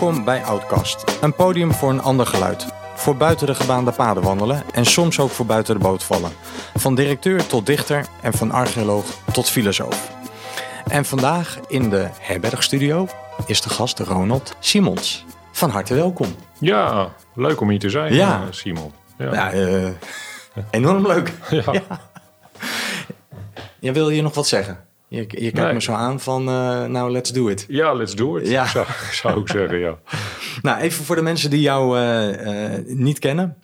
Welkom bij Outcast, een podium voor een ander geluid. Voor buiten de gebaande paden wandelen en soms ook voor buiten de boot vallen. Van directeur tot dichter en van archeoloog tot filosoof. En vandaag in de Herbergstudio is de gast Ronald Simons. Van harte welkom. Ja, leuk om hier te zijn, Ja. eh, Simon. Ja. Ja, eh, enorm leuk. Ja. Ja. Ja, wil je nog wat zeggen? Je, je kijkt Nee. me zo aan van, eh, nou, let's do it. Ja, let's do it, Ja. zou, zou ik zeggen, ja. Nou, even voor de mensen die jou eh, eh, niet kennen.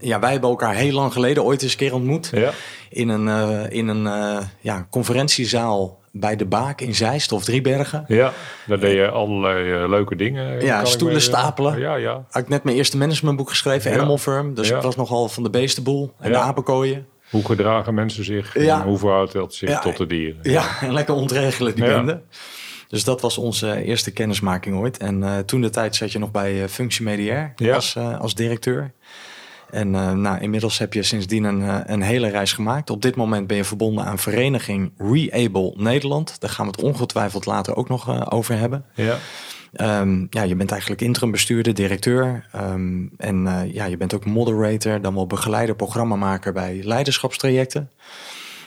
Ja, wij hebben elkaar heel lang geleden ooit eens een keer ontmoet. Ja, In een, in een ja, conferentiezaal bij de Baak in Zeist of Driebergen. ja daar deed je allerlei leuke dingen. Ja, stoelen stapelen. Ja, ja. Had ik net mijn eerste managementboek geschreven, Ja. Animal Firm. Dus Ja. ik was nogal van de beestenboel en Ja. de apenkooien. Hoe gedragen mensen zich Ja. en hoe verhoudt dat zich Ja. tot de dieren? Ja, en lekker ontregelen die bende. Dus dat was onze eerste kennismaking ooit. En eh, toen de tijd zat je nog bij eh, Functie Mediair als, eh, als directeur. En eh, nou, inmiddels heb je sindsdien een, eh, een hele reis gemaakt. Op dit moment ben je verbonden aan vereniging Reable Nederland. Daar gaan we het ongetwijfeld later ook nog eh, over hebben. Ja. Ehm, ja, je bent eigenlijk interim bestuurder, directeur. Ehm, en eh, ja, je bent ook moderator, dan wel begeleider, programmamaker bij leiderschapstrajecten.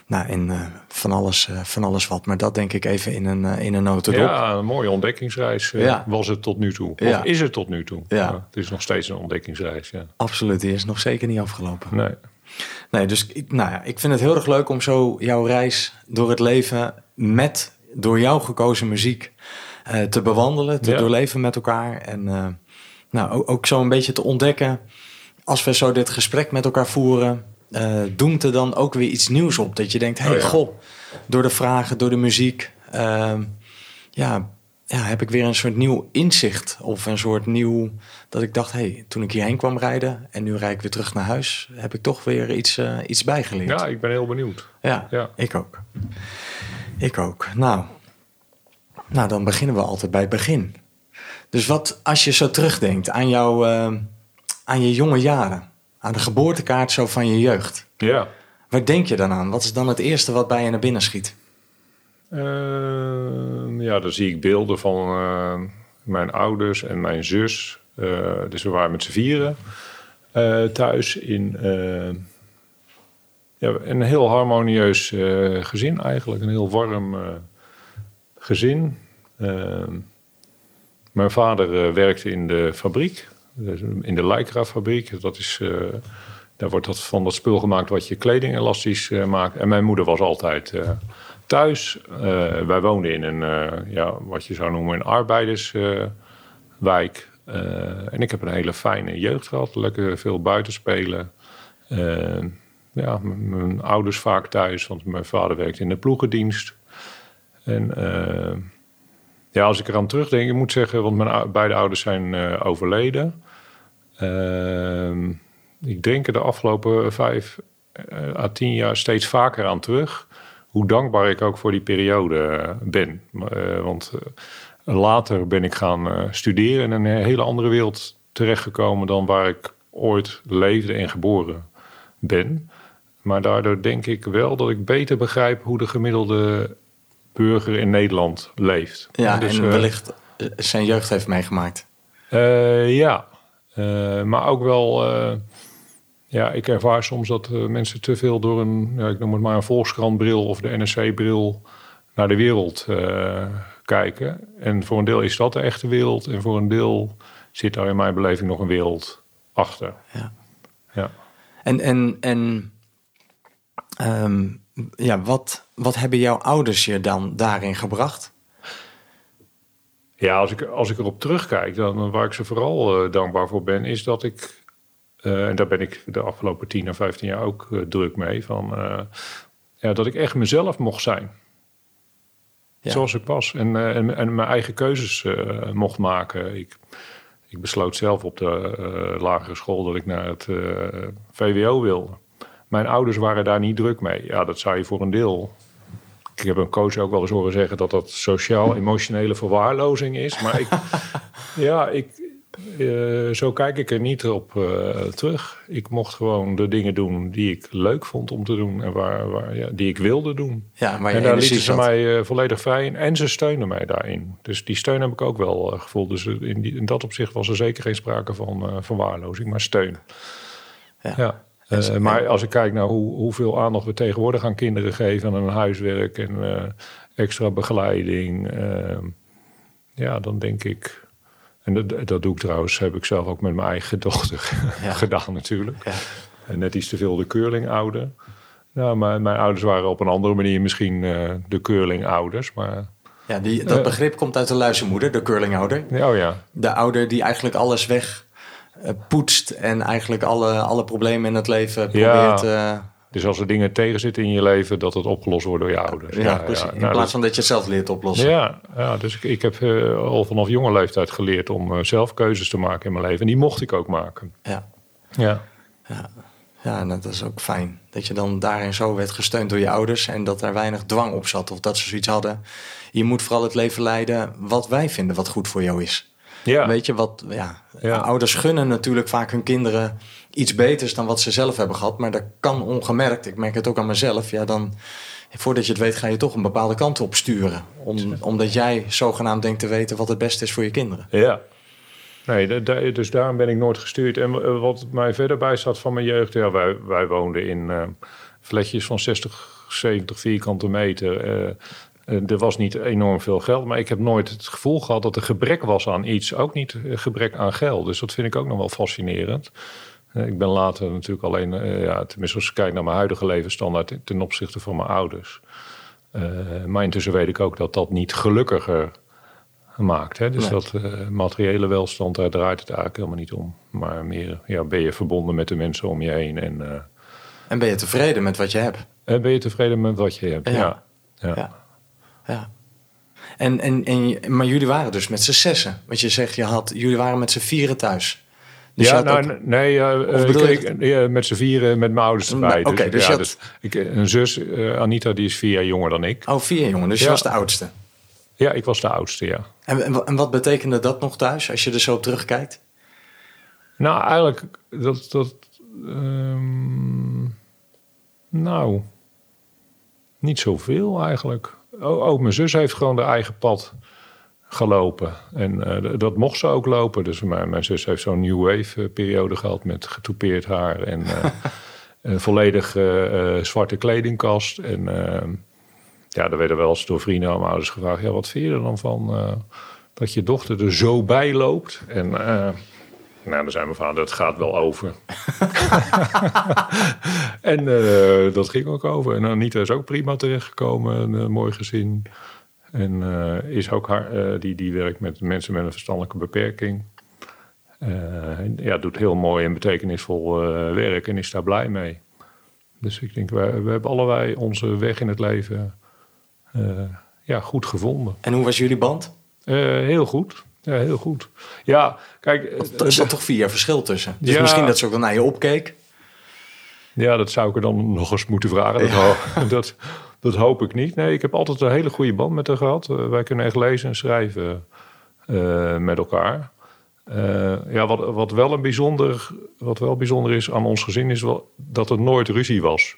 Nou, en eh, van, alles, eh, van alles wat. Maar dat denk ik even in een, in een notendop. Ja, een mooie ontdekkingsreis Ja. was het tot nu toe. Ja. Of is het tot nu toe? Ja. het is nog steeds een ontdekkingsreis, ja. Absoluut, die is nog zeker niet afgelopen. Nee. Nee, dus ik, nou ja, ik vind het heel erg leuk om zo jouw reis door het leven met door jou gekozen muziek te bewandelen, te Ja. doorleven met elkaar. En eh, nou, ook, ook zo een beetje te ontdekken, als we zo dit gesprek met elkaar voeren, eh doemt er dan ook weer iets nieuws op. Dat je denkt, hé, hey, Oh ja. goh, door de vragen, door de muziek, ehm, ja, ja, heb ik weer een soort nieuw inzicht. Of een soort nieuw, dat ik dacht, hé, hey, toen ik hierheen kwam rijden en nu rijd ik weer terug naar huis, heb ik toch weer iets, eh, iets bijgeleerd. Ja, ik ben heel benieuwd. Ja, Ja. ik ook. Ik ook. Nou, nou, dan beginnen we altijd bij het begin. Dus wat als je zo terugdenkt aan, jouw, eh, aan je jonge jaren, aan de geboortekaart zo van je jeugd. Ja. Waar denk je dan aan? Wat is dan het eerste wat bij je naar binnen schiet? Ehm, ja, dan zie ik beelden van eh, mijn ouders en mijn zus. Eh, dus we waren met z'n vieren thuis in ja, een heel harmonieus gezin eigenlijk. Een heel warm gezin. Ehm, mijn vader eh, werkte in de fabriek, dus in de Lycra-fabriek. Dat is, eh, daar wordt dat, van dat spul gemaakt wat je kleding elastisch eh, maakt. En mijn moeder was altijd thuis. Wij woonden in een, ja, wat je zou noemen, een arbeiderswijk. En ik heb een hele fijne jeugd gehad. Lekker veel buiten spelen. Eh, ja, mijn ouders vaak thuis, want mijn vader werkte in de ploegendienst. En eh, ja, als ik eraan terugdenk, ik moet zeggen, want mijn beide ouders zijn eh, overleden. Ehm, ik denk er de afgelopen vijf eh, à tien jaar steeds vaker aan terug. Hoe dankbaar ik ook voor die periode ben. Want later ben ik gaan studeren in een hele andere wereld terechtgekomen dan waar ik ooit leefde en geboren ben. Maar daardoor denk ik wel dat ik beter begrijp hoe de gemiddelde burger in Nederland leeft. Ja, Dus, en eh, wellicht eh, zijn jeugd heeft meegemaakt. eh, ja, maar ook wel. ja, ik ervaar soms dat mensen te veel door een, ja, ik noem het maar een Volkskrant-bril of de NRC-bril naar de wereld kijken. En voor een deel is dat de echte wereld, en voor een deel zit daar in mijn beleving nog een wereld achter. Ja. Ja. En, en, en ehm, ja, wat, wat hebben jouw ouders je dan daarin gebracht? Ja, als ik, als ik erop terugkijk, dan waar ik ze vooral eh, dankbaar voor ben, is dat ik, eh, en daar ben ik de afgelopen 10 à 15 jaar ook eh, druk mee, van, ja, dat ik echt mezelf mocht zijn. Ja. Zoals ik was. En, en, en mijn eigen keuzes mocht maken. Ik, ik besloot zelf op de lagere school dat ik naar het VWO wilde. Mijn ouders waren daar niet druk mee. Ja, dat zou je voor een deel ik heb een coach ook wel eens horen zeggen dat dat sociaal-emotionele verwaarlozing is. Maar ik, ja, ik, eh, zo kijk ik er niet op eh, terug. Ik mocht gewoon de dingen doen die ik leuk vond om te doen en waar, waar, ja, die ik wilde doen. Ja, maar en daar lieten ze mij eh, volledig vrij in en ze steunen mij daarin. Dus die steun heb ik ook wel gevoeld. Dus in, die, in dat opzicht was er zeker geen sprake van verwaarlozing, maar steun. Ja. Ja. Uh, maar als ik kijk naar hoe, hoeveel aandacht we tegenwoordig aan kinderen geven, aan hun huiswerk en uh, extra begeleiding, uh, ja, dan denk ik. En dat, dat, doe ik trouwens, heb ik zelf ook met mijn eigen dochter ja. gedaan natuurlijk. Ja. En net iets te veel de curling ouder. Nou, maar mijn ouders waren op een andere manier misschien uh, de curling ouders, maar. Ja, die, dat begrip komt uit de luizenmoeder, de curlingouder. Oh ja. De ouder die eigenlijk alles weg poetst en eigenlijk alle, alle problemen in het leven probeert... Ja. Uh, dus als er dingen tegenzitten in je leven, dat het opgelost wordt door je ouders. Ja, ja precies. In nou, plaats van dat je het zelf leert oplossen. Ja, ja dus ik, ik heb uh, al vanaf jonge leeftijd geleerd om uh, zelf keuzes te maken in mijn leven. En die mocht ik ook maken. Ja. Ja. Ja, ja nou, dat is ook fijn. Dat je dan daarin zo werd gesteund door je ouders en dat er weinig dwang op zat. Of dat ze zoiets hadden. Je moet vooral het leven leiden wat wij vinden wat goed voor jou is. Ja. Weet je wat? Ja, ja. Ouders gunnen natuurlijk vaak hun kinderen iets beters dan wat ze zelf hebben gehad. Maar dat kan ongemerkt. Ik merk het ook aan mezelf. Ja, dan, voordat je het weet, ga je toch een bepaalde kant op sturen. Om, omdat jij zogenaamd denkt te weten wat het beste is voor je kinderen. Ja. Nee, dus daarom ben ik nooit gestuurd. En wat mij verder bij staat van mijn jeugd. Ja, wij, wij woonden in uh, fletjes van 60, 70 vierkante meter. Uh, er was niet enorm veel geld, maar ik heb nooit het gevoel gehad dat er gebrek was aan iets. Ook niet gebrek aan geld. Dus dat vind ik ook nog wel fascinerend. Ik ben later natuurlijk alleen, ja, tenminste als ik kijk naar mijn huidige levensstandaard ten opzichte van mijn ouders. Uh, maar intussen weet ik ook dat dat niet gelukkiger maakt. Hè? Dus nee. dat uh, materiële welstand, daar draait het eigenlijk helemaal niet om. Maar meer ja, ben je verbonden met de mensen om je heen. En, uh, en ben je tevreden met wat je hebt? En ben je tevreden met wat je hebt, ja. ja. ja. ja. Ja. En, en, en, maar jullie waren dus met z'n zessen. Want je zegt, je had, jullie waren met z'n vieren thuis. Dus ja, nou, ook, nee, uh, ik, ik, ja, met z'n vieren met mijn ouders erbij. Oké, okay, dus, ja, had... dus ik, een zus, uh, Anita, die is vier jaar jonger dan ik. Oh, vier jaar jonger, dus je was de oudste. Ja, ik was de oudste, ja. En, en, en wat betekende dat nog thuis, als je er zo op terugkijkt? Nou, eigenlijk, dat... dat um, nou, niet zoveel eigenlijk. Ook oh, mijn zus heeft gewoon de eigen pad gelopen. En uh, dat mocht ze ook lopen. Dus mijn, mijn zus heeft zo'n new wave periode gehad met getoupeerd haar en uh, een volledig uh, zwarte kledingkast. En ja, er werden wel eens door vrienden mijn ouders gevraagd: ja, wat vind je er dan van dat je dochter er zo bij loopt? En nou, dan zei mijn vader, het gaat wel over. en uh, dat ging ook over. En Anita is ook prima terechtgekomen, een uh, mooi gezin. En uh, is ook haar, die, die werkt met mensen met een verstandelijke beperking. ja, doet heel mooi en betekenisvol werk en is daar blij mee. Dus ik denk, we, we hebben allebei onze weg in het leven ja, goed gevonden. En hoe was jullie band? heel goed. Ja, heel goed. Ja, kijk... Er zat toch vier jaar verschil tussen. Dus ja, misschien dat ze ook wel naar je opkeek. Ja, dat zou ik er dan nog eens moeten vragen. Dat, ja. dat, dat, hoop ik niet. Nee, ik heb altijd een hele goede band met haar gehad. Uh, wij kunnen echt lezen en schrijven uh, met elkaar. Uh, ja, wat, wat, wel een bijzonder, wat wel bijzonder is aan ons gezin... is wel dat er nooit ruzie was.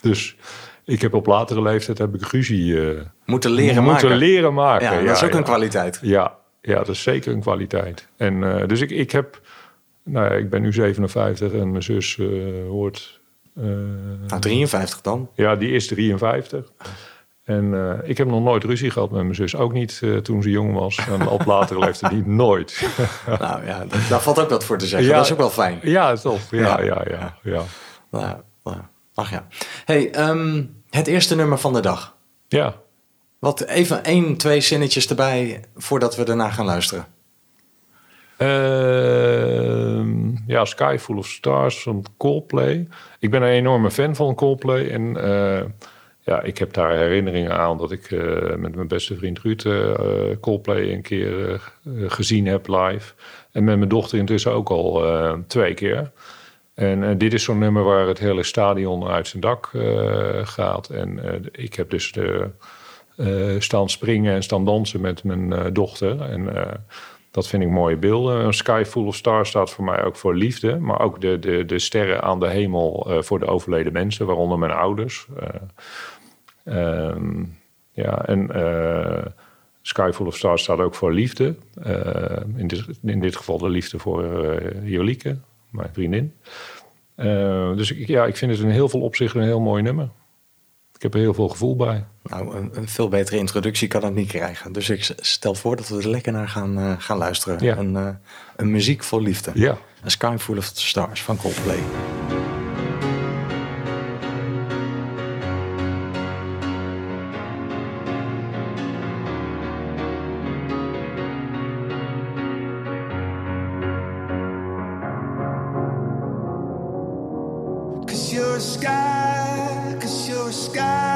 Dus ik heb op latere leeftijd heb ik ruzie... moeten leren moeten maken. leren maken. Ja, dat is ook een kwaliteit. Ja, ja, dat is zeker een kwaliteit. En uh, dus ik, ik heb, nou ja, ik ben nu 57 en mijn zus uh, hoort. Uh, nou, 53 dan? Ja, die is 53. En ik heb nog nooit ruzie gehad met mijn zus. Ook niet toen ze jong was. En op latere leeftijd niet nooit. nou ja, daar valt ook wat voor te zeggen. Ja, dat is ook wel fijn. Ja, toch. Ja, ja, ja. ja, ja. Nou, nou, ach ja. hey, um, het eerste nummer van de dag. Ja. Wat even één, twee zinnetjes erbij voordat we daarna gaan luisteren. Uh, ja, Sky Full of Stars van Coldplay. Ik ben een enorme fan van Coldplay. En uh, ja, ik heb daar herinneringen aan dat ik uh, met mijn beste vriend Ruud uh, Coldplay een keer gezien heb live. En met mijn dochter intussen ook al twee keer. En dit is zo'n nummer waar het hele stadion uit zijn dak gaat. En ik heb dus de... Uh, staan springen en staan dansen met mijn uh, dochter. En uh, Dat vind ik mooie beelden. Een sky full of stars staat voor mij ook voor liefde. Maar ook de, de, de sterren aan de hemel eh, voor de overleden mensen, waaronder mijn ouders. Uh, ja, en Sky Full of Stars staat ook voor liefde. in, dit, in dit geval de liefde voor Jolieke, mijn vriendin. dus ik, ja, ik vind het in heel veel opzichten een heel mooi nummer. Ik heb er heel veel gevoel bij. Nou, een, een, veel betere introductie kan het niet krijgen. Dus ik stel voor dat we er lekker naar gaan, uh, gaan luisteren. Ja. Een, uh, een muziek vol liefde. Ja. Een Sky Full of Stars van Coldplay. Cause you're a sky, sky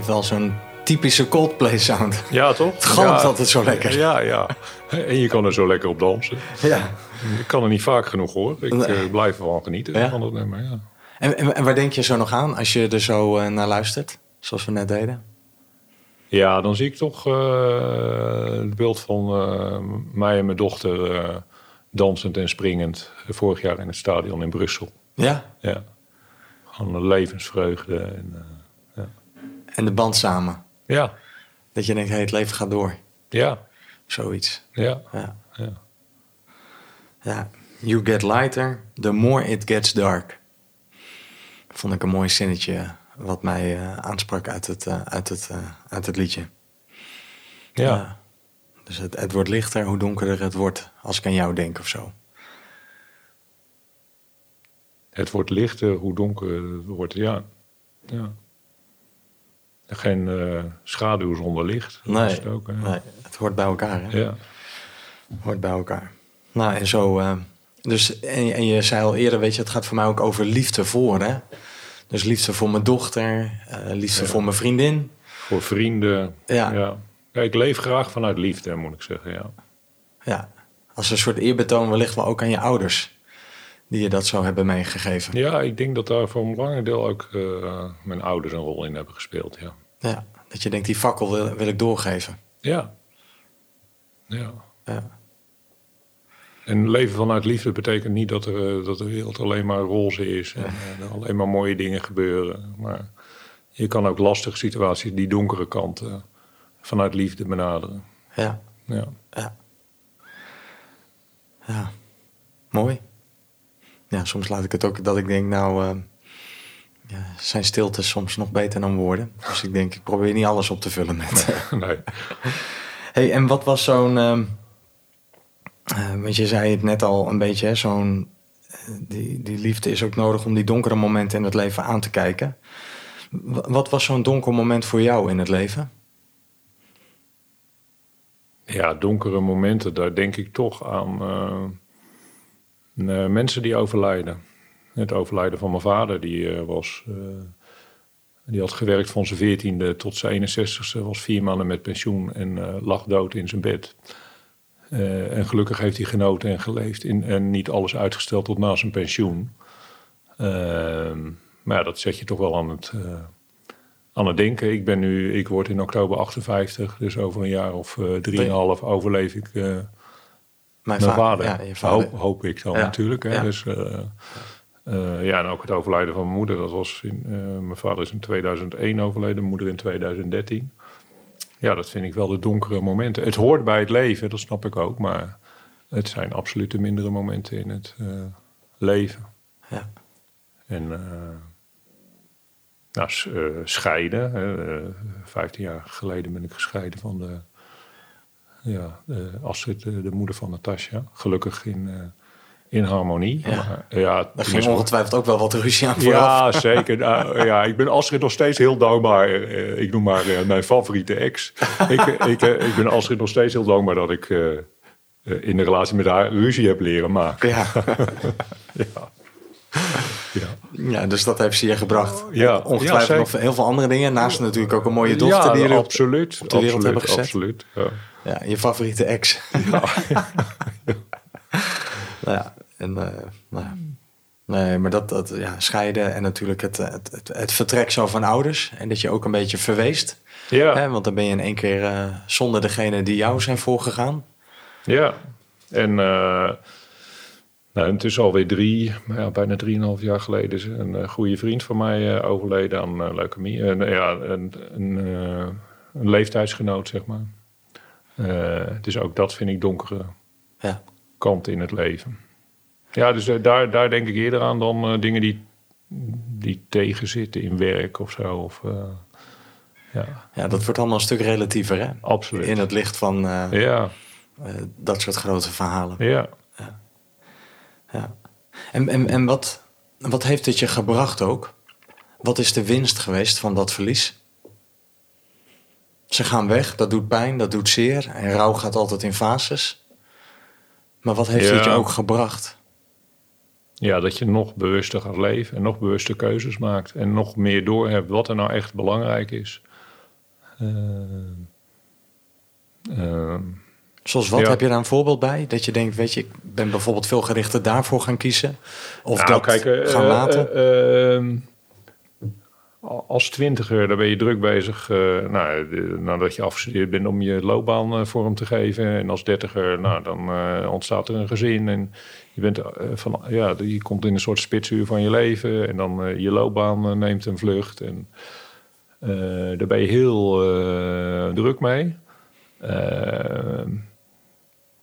heeft wel zo'n typische Coldplay sound. Ja, toch? Het galmt ja. altijd zo lekker. Ja, ja. En je kan er zo lekker op dansen. Ja. Ik kan er niet vaak genoeg hoor. Ik eh, blijf ervan genieten Ja? van dat nummer. Ja. En, en, en waar denk je zo nog aan als je er zo eh, naar luistert? Zoals we net deden. Ja, dan zie ik toch eh, het beeld van mij en mijn dochter dansend en springend. Vorig jaar in het stadion in Brussel. Ja? Ja. Gewoon een levensvreugde. En, En de band samen. ja, Dat je denkt, hey, het leven gaat door. ja, Zoiets. ja, Ja. ja. ja. You get lighter, the more it gets dark. Vond ik een mooi zinnetje wat mij eh, aansprak uit het, eh, uit, het, eh, uit het liedje. ja. Dus het, het wordt lichter hoe donkerder het wordt als ik aan jou denk of zo. Het wordt lichter hoe donker het wordt. Ja. ja. Geen eh, schaduw zonder licht. Nee, het ook, nee, het hoort bij elkaar. Hè? Ja. Hoort bij elkaar. Nou, en zo. eh, dus, en, je- en je zei al eerder, weet je, het gaat voor mij ook over liefde voor, hè? Dus liefde voor mijn dochter, eh, liefde Ja. voor mijn vriendin. Voor vrienden. Ja. Ja. Ja, ik leef graag vanuit liefde, moet ik zeggen. Ja. Ja, als een soort eerbetoon wellicht wel ook aan je ouders. Die je dat zo hebben meegegeven. ja, ik denk dat daar voor een belangrijk deel ook mijn ouders een rol in hebben gespeeld. Ja. Ja, dat je denkt, die fakkel wil, wil ik doorgeven. Ja. ja. Ja. En leven vanuit liefde betekent niet dat, er, eh, dat de wereld alleen maar roze is en eh, er alleen maar mooie dingen gebeuren. Maar je kan ook lastige situaties, die donkere kant, eh, vanuit liefde benaderen. Ja, Ja. ja. Ja, mooi. Ja, soms laat ik het ook dat ik denk, nou, ja, zijn stiltes soms nog beter dan woorden. Dus ik denk, ik probeer niet alles op te vullen met. nee. Hey, en wat was zo'n. ehm, eh, want je zei het net al een beetje, hè, zo'n. eh, die, die liefde is ook nodig om die donkere momenten in het leven aan te kijken. Wa- Wat was zo'n donker moment voor jou in het leven? Ja, donkere momenten, daar denk ik toch aan eh, mensen die overlijden. Het overlijden van mijn vader, die eh, was... eh, die had gewerkt van zijn veertiende tot zijn 61ste, was vier maanden met pensioen en eh, lag dood in zijn bed. En gelukkig heeft hij genoten en geleefd in, en niet alles uitgesteld tot na zijn pensioen. Ehm, maar ja, dat zet je toch wel aan het, aan het denken. Ik ben nu, ik word in oktober 58, dus over een jaar of drieënhalf overleef ik mijn va- vader. Ja, vader. Hoop, hoop ik dan Ja, natuurlijk. Hè? Dus, eh, ja, en ook het overlijden van mijn moeder. Dat was in, eh, mijn vader is in 2001 overleden, mijn moeder in 2013. Ja, dat vind ik wel de donkere momenten. Het hoort bij het leven, dat snap ik ook. Maar het zijn absoluut de mindere momenten in het eh, leven. Ja. En nou, scheiden. Hè, eh, 15 jaar geleden ben ik gescheiden van de, ja, de Astrid, de, de moeder van Natasja. Gelukkig in, in harmonie. Ja. Maar, ja, Daar ging ongetwijfeld ook wel wat ruzie aan vooraf. ja, zeker. Nou, ja, ik ben Astrid nog steeds heel dankbaar. Eh, ik noem maar eh, mijn favoriete ex. ik, ik, eh, ik ben Astrid nog steeds heel dankbaar dat ik eh, eh, in de relatie met haar ruzie heb leren maken. Ja. Ja. Ja. ja, dus dat heeft ze je gebracht. Ja, Ongetwijfeld ja, nog heel veel andere dingen. Naast natuurlijk ook een mooie dochter ja, die jullie absoluut, op de wereld absoluut, hebben gezet. Absoluut, ja. Ja, je favoriete ex. Nou ja, en, eh, nou ja. Nee, maar dat, dat ja, scheiden en natuurlijk het, het, het, het vertrek zo van ouders. En dat je ook een beetje verweest. Ja, Hè, want dan ben je in één keer eh, zonder degene die jou zijn voorgegaan. ja. En uh, nou, het is alweer drie, ja, bijna drieënhalf jaar geleden is een uh, goede vriend van mij overleden aan leukemie. En, ja, een, een, een, leeftijdsgenoot, zeg maar. dus ook dat vind ik donkere ja. Kant in het leven. Ja, dus daar, daar denk ik eerder aan dan dingen die, die tegenzitten in werk of zo. Of, ja. ja, dat wordt allemaal een stuk relatiever, hè? Absoluut. In het licht van ja. dat soort grote verhalen. Ja. ja. ja. En, en, en wat, wat heeft het je gebracht ook? Wat is de winst geweest van dat verlies? Ze gaan weg, dat doet pijn, dat doet zeer. En rouw gaat altijd in fases. Maar wat heeft ja. het je ook gebracht? Ja, dat je nog bewuster gaat leven en nog bewuster keuzes maakt. En nog meer doorhebt wat er nou echt belangrijk is. Uh, uh, Zoals wat? Ja. Heb je daar een voorbeeld bij? Dat je denkt, weet je, ik ben bijvoorbeeld veel gerichter daarvoor gaan kiezen. Of nou, dat kijk, uh, gaan laten? Als twintiger, dan ben je druk bezig, eh, nou, nadat je afgestudeerd bent, om je loopbaan eh, vorm te geven. En als dertiger, nou, dan eh, ontstaat er een gezin. En je, bent, van, ja, je komt in een soort spitsuur van je leven. En dan je loopbaan neemt een vlucht. En daar ben je heel druk mee.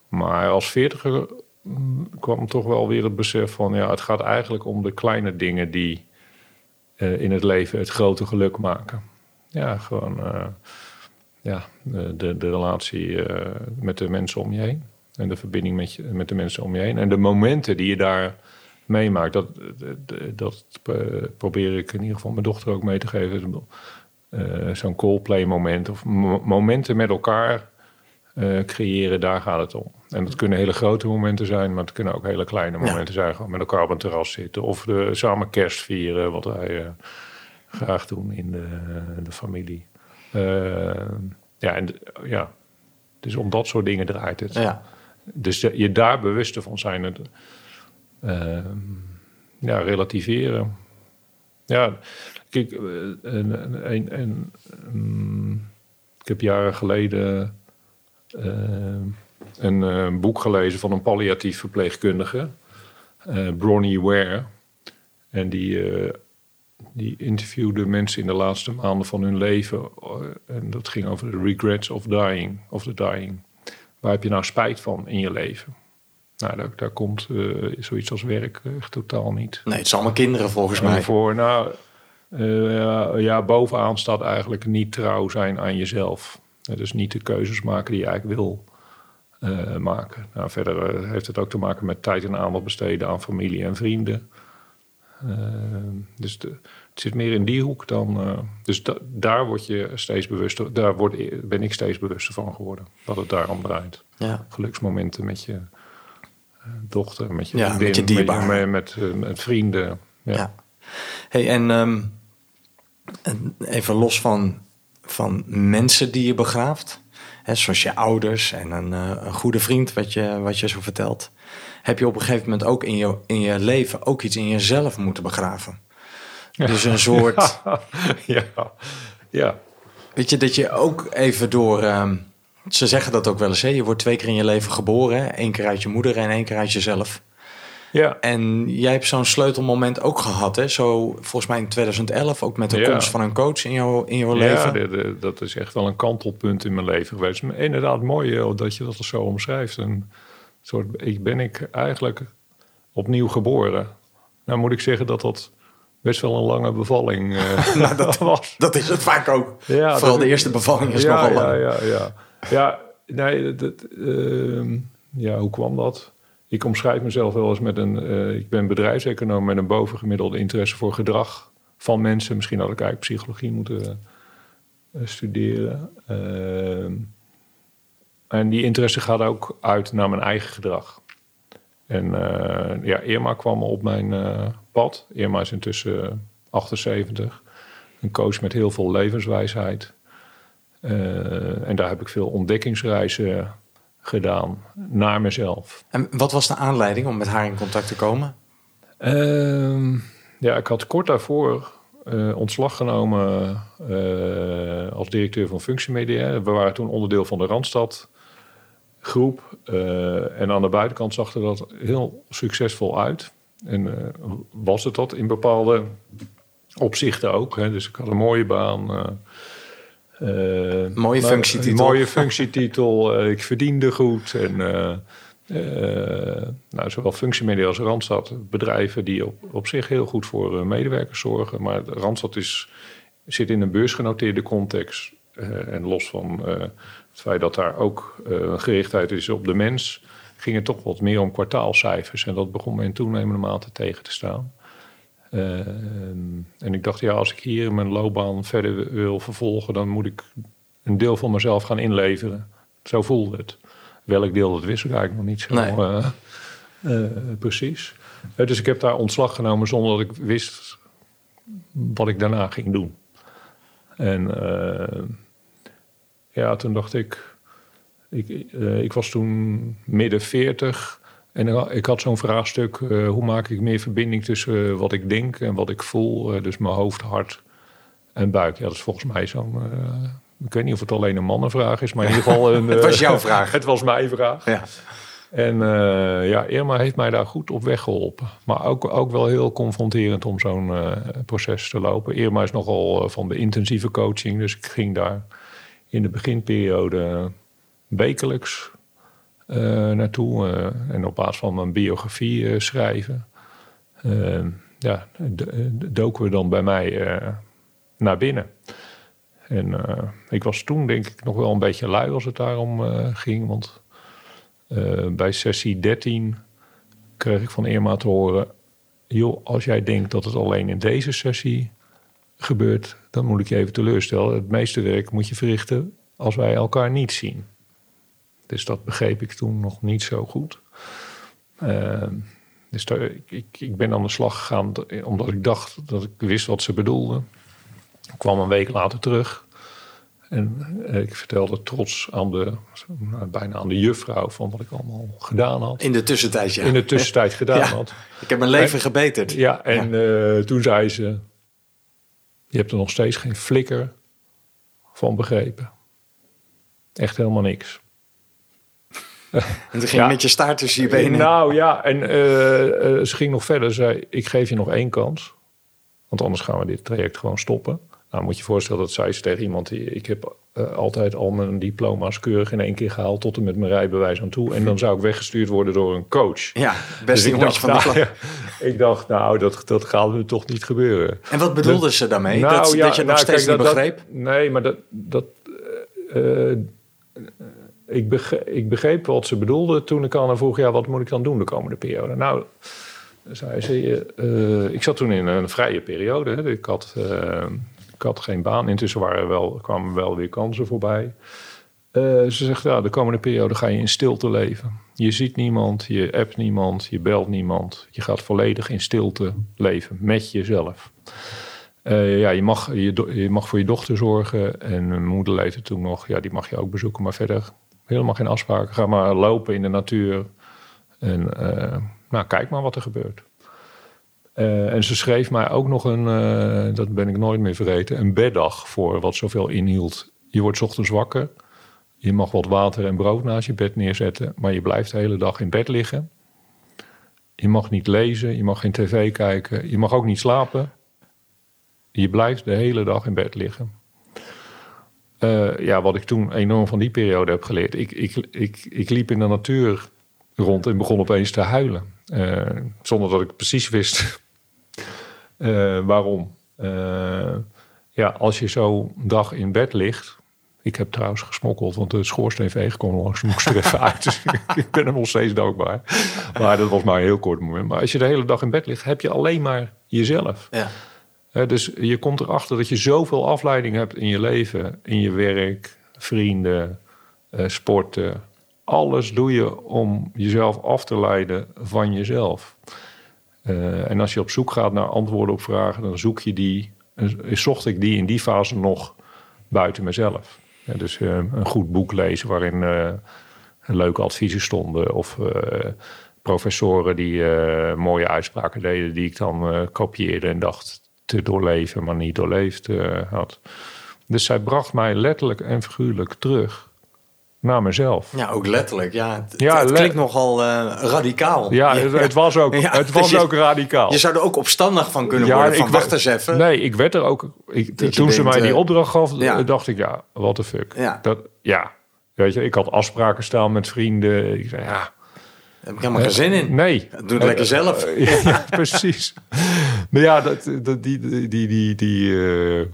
Maar als veertiger mm, kwam toch wel weer het besef van... ja, het gaat eigenlijk om de kleine dingen die eh, in het leven het grote geluk maken. Ja, gewoon eh, ja, de, de, relatie eh, met de mensen om je heen. En de verbinding met, je, met de mensen om je heen. En de momenten die je daar meemaakt, dat, dat, probeer ik in ieder geval mijn dochter ook mee te geven. Zo'n Coldplay moment of mo- momenten met elkaar creëren, daar gaat het om. En dat kunnen hele grote momenten zijn, maar het kunnen ook hele kleine momenten zijn. Gewoon met elkaar op een terras zitten of de, samen kerst vieren, wat wij eh, graag doen in de, de familie. Eh, ja, en ja, dus om dat soort dingen draait het. Ja. Dus je je daar bewuster van zijn. Het, ehm, ja, relativeren. Ja, kijk, eh, een- mm, ik heb jaren geleden eh, een eh, boek gelezen van een palliatief verpleegkundige, eh Bronnie Ware. En die, eh, die interviewde mensen in de laatste maanden van hun leven. en dat ging over de regrets of dying, of the dying. Waar heb je nou spijt van in je leven? Nou, daar, daar komt zoiets als werk echt totaal niet Nee, het zijn allemaal kinderen volgens mij. voor. Nou, ja, bovenaan staat eigenlijk niet trouw zijn aan jezelf. Dus niet de keuzes maken die je eigenlijk wil maken. Nou, verder eh, heeft het ook te maken met tijd en aandacht besteden aan familie en vrienden. Eh, dus de, het zit meer in die hoek dan. eh, dus da- daar word je steeds bewuster. Daar word, ben ik steeds bewuster van geworden. Dat het daarom draait. Ja. Geluksmomenten met je eh, dochter, met je Ja, vriendin, met je dierbaren. met, met, eh, met vrienden. Ja. Ja. Hey, en ehm, en even los van, van mensen die je begraaft, hè, zoals je ouders en een, eh, een goede vriend, wat je, wat je zo vertelt, heb je op een gegeven moment ook in je, in je leven ook iets in jezelf moeten begraven. Dus een soort, ja. ja. weet je, dat je ook even door, ehm, ze zeggen dat ook wel eens, hè, je wordt twee keer in je leven geboren, hè, één keer uit je moeder en één keer uit jezelf. Ja. En jij hebt zo'n sleutelmoment ook gehad, hè? Zo volgens mij in 2011, ook met de Ja. komst van een coach in jouw, in jouw Ja, leven. de- de- dat is echt wel een kantelpunt in mijn leven geweest. Maar inderdaad, mooi eh, dat je dat zo omschrijft. Een soort, ik ben ik eigenlijk opnieuw geboren. Nou moet ik zeggen dat dat best wel een lange bevalling eh, Nou, dat, was. dat is het vaak ook. Ja, Vooral de eerste bevalling is ja, nogal ja, lang. ja, ja. Ja, nee, dat, ehm, ja, hoe kwam dat? Ik omschrijf mezelf wel eens met een... eh, ik ben bedrijfseconoom met een bovengemiddelde interesse voor gedrag van mensen. Misschien had ik eigenlijk psychologie moeten eh, studeren. Ehm, en die interesse gaat ook uit naar mijn eigen gedrag. En eh, ja, Irma kwam op mijn pad. Irma is intussen eh, 78. Een coach met heel veel levenswijsheid. En daar heb ik veel ontdekkingsreizen gedaan naar mezelf. En wat was de aanleiding om met haar in contact te komen? Ehm, ja, ik had kort daarvoor eh, ontslag genomen eh, als directeur van Functiemedia. We waren toen onderdeel van de Randstad groep. eh, en aan de buitenkant zag er dat heel succesvol uit. En was het dat in bepaalde opzichten ook. Hè. Dus ik had een mooie baan. Eh, Mooie functietitel. Mooie functietitel. eh, ik verdiende goed. En eh, nou, zowel functiemedia als Randstad, bedrijven die op, op zich heel goed voor medewerkers zorgen. Maar Randstad is, zit in een beursgenoteerde context. en los van het feit dat daar ook een gerichtheid is op de mens, ging het toch wat meer om kwartaalcijfers. En dat begon me in toenemende mate tegen te staan. Eh, en ik dacht, ja, als ik hier mijn loopbaan verder wil vervolgen, dan moet ik een deel van mezelf gaan inleveren. Zo voelde het. Welk deel, dat wist ik eigenlijk nog niet zo Nee. eh, eh, precies. Dus ik heb daar ontslag genomen zonder dat ik wist wat ik daarna ging doen. En ja, toen dacht ik, ik, ik was toen midden 40 en ik had zo'n vraagstuk: eh, hoe maak ik meer verbinding tussen eh, wat ik denk en wat ik voel, eh, dus mijn hoofd, hart En buik, ja, dat is volgens mij zo'n... ik weet niet of het alleen een mannenvraag is, maar in ieder geval... Een, Het was jouw vraag. het was mijn vraag. Ja. En ja, Irma heeft mij daar goed op weg geholpen. Maar ook, ook wel heel confronterend om zo'n proces te lopen. Irma is nogal van de intensieve coaching. Dus ik ging daar in de beginperiode wekelijks naartoe. eh, en op basis van mijn biografie eh, schrijven. Eh, ja, eh, doken we dan bij mij eh, naar binnen. En eh, ik was toen denk ik nog wel een beetje lui als het daarom eh, ging. Want eh, bij sessie 13 kreeg ik van Irma te horen... joh, als jij denkt dat het alleen in deze sessie gebeurt... dan moet ik je even teleurstellen. Het meeste werk moet je verrichten als wij elkaar niet zien. Dus dat begreep ik toen nog niet zo goed. Eh, dus daar, ik, ik, ben aan de slag gegaan omdat ik dacht dat ik wist wat ze bedoelde. Ik kwam een week later terug. En eh, ik vertelde trots aan de, nou, bijna aan de juffrouw van wat ik allemaal gedaan had. In de tussentijd, ja. In de tussentijd gedaan Ja. had. Ik heb mijn leven gebeterd. Ja, en eh, toen zei ze... Je hebt er nog steeds geen flikker van begrepen. Echt helemaal niks. En toen ging Ja. met je staart tussen je benen. Nou ja, en eh, eh, ze ging nog verder. Zei, ik geef je nog één kans. Want anders gaan we dit traject gewoon stoppen. Nou, moet je je voorstellen dat zei ze tegen iemand... die- ik heb eh, altijd al mijn diploma's keurig in één keer gehaald... tot en met mijn rijbewijs aan toe. En dan zou ik weggestuurd worden door een coach. ja, Dus beste ik jongetje van de nou, klas. ik dacht, nou, dat, dat gaat nu toch niet gebeuren. En wat bedoelde ze daarmee? Nou, dat, ja, dat je het nog nou, steeds kijk, niet begreep? nee, maar dat... dat ik, begreep, ik begreep wat ze bedoelde toen ik aan haar vroeg... ja, wat moet ik dan doen de komende periode? Nou, zei ze... eh, ik zat toen in een vrije periode. Hè. Ik, had, eh, ik had geen baan. Intussen waren wel, kwamen wel weer kansen voorbij. Eh, ze zegt, ja, de komende periode ga je in stilte leven. Je ziet niemand, je appt niemand, je belt niemand. Je gaat volledig in stilte leven, met jezelf. Eh, ja, je mag, je, je mag voor je dochter zorgen. En mijn moeder leefde toen nog. Ja, die mag je ook bezoeken. Maar verder helemaal geen afspraken. Ga maar lopen in de natuur. En eh, nou, kijk maar wat er gebeurt. Eh, en ze schreef mij ook nog een, eh, dat ben ik nooit meer vergeten, een beddag voor wat zoveel inhield. Je wordt ochtends wakker. Je mag wat water en brood naast je bed neerzetten. Maar je blijft de hele dag in bed liggen. Je mag niet lezen. Je mag geen tv kijken. Je mag ook niet slapen. Je blijft de hele dag in bed liggen. Eh, ja, wat ik toen enorm van die periode heb geleerd. Ik, ik, ik, ik liep in de natuur rond en begon opeens te huilen. Eh, zonder dat ik precies wist eh, waarom. Ja, als je zo'n dag in bed ligt. Ik heb trouwens gesmokkeld, want de schoorsteenveger kwam langs. moest er even uit. Ik ben hem nog steeds dankbaar. Maar dat was maar een heel kort moment. Maar als je de hele dag in bed ligt, heb je alleen maar jezelf. Ja. Dus je komt erachter dat je zoveel afleiding hebt in je leven, in je werk, vrienden, eh, sporten. Alles doe je om jezelf af te leiden van jezelf. Eh, en als je op zoek gaat naar antwoorden op vragen, dan zoek je die. en Zocht ik die in die fase nog buiten mezelf. Dus eh, een goed boek lezen waarin eh, leuke adviezen stonden. Of eh, professoren die eh, mooie uitspraken deden, die ik dan eh, kopieerde en dacht te doorleven, maar niet doorleefd eh, had. Dus zij bracht mij letterlijk en figuurlijk terug naar mezelf. ja, ook letterlijk. Ja, het, Ja, het le- klinkt nogal eh, radicaal. Ja, het, het was ook, Ja, het was dus je- ook radicaal. Je zou er ook opstandig van kunnen Ja, worden. ik Van, wa- wacht eens even. Nee, ik werd er ook. Ik, toen ze mij die eh, opdracht gaf, dacht ik, ja, what the fuck. Ja. Dat, ja. Weet je, ik had afspraken staan met vrienden. Ik zei, ja. Daar heb ik helemaal geen zin in. Nee. Doe het lekker zelf. Ja, precies. Maar ja, dat, dat, die, die, die, die, die, eh,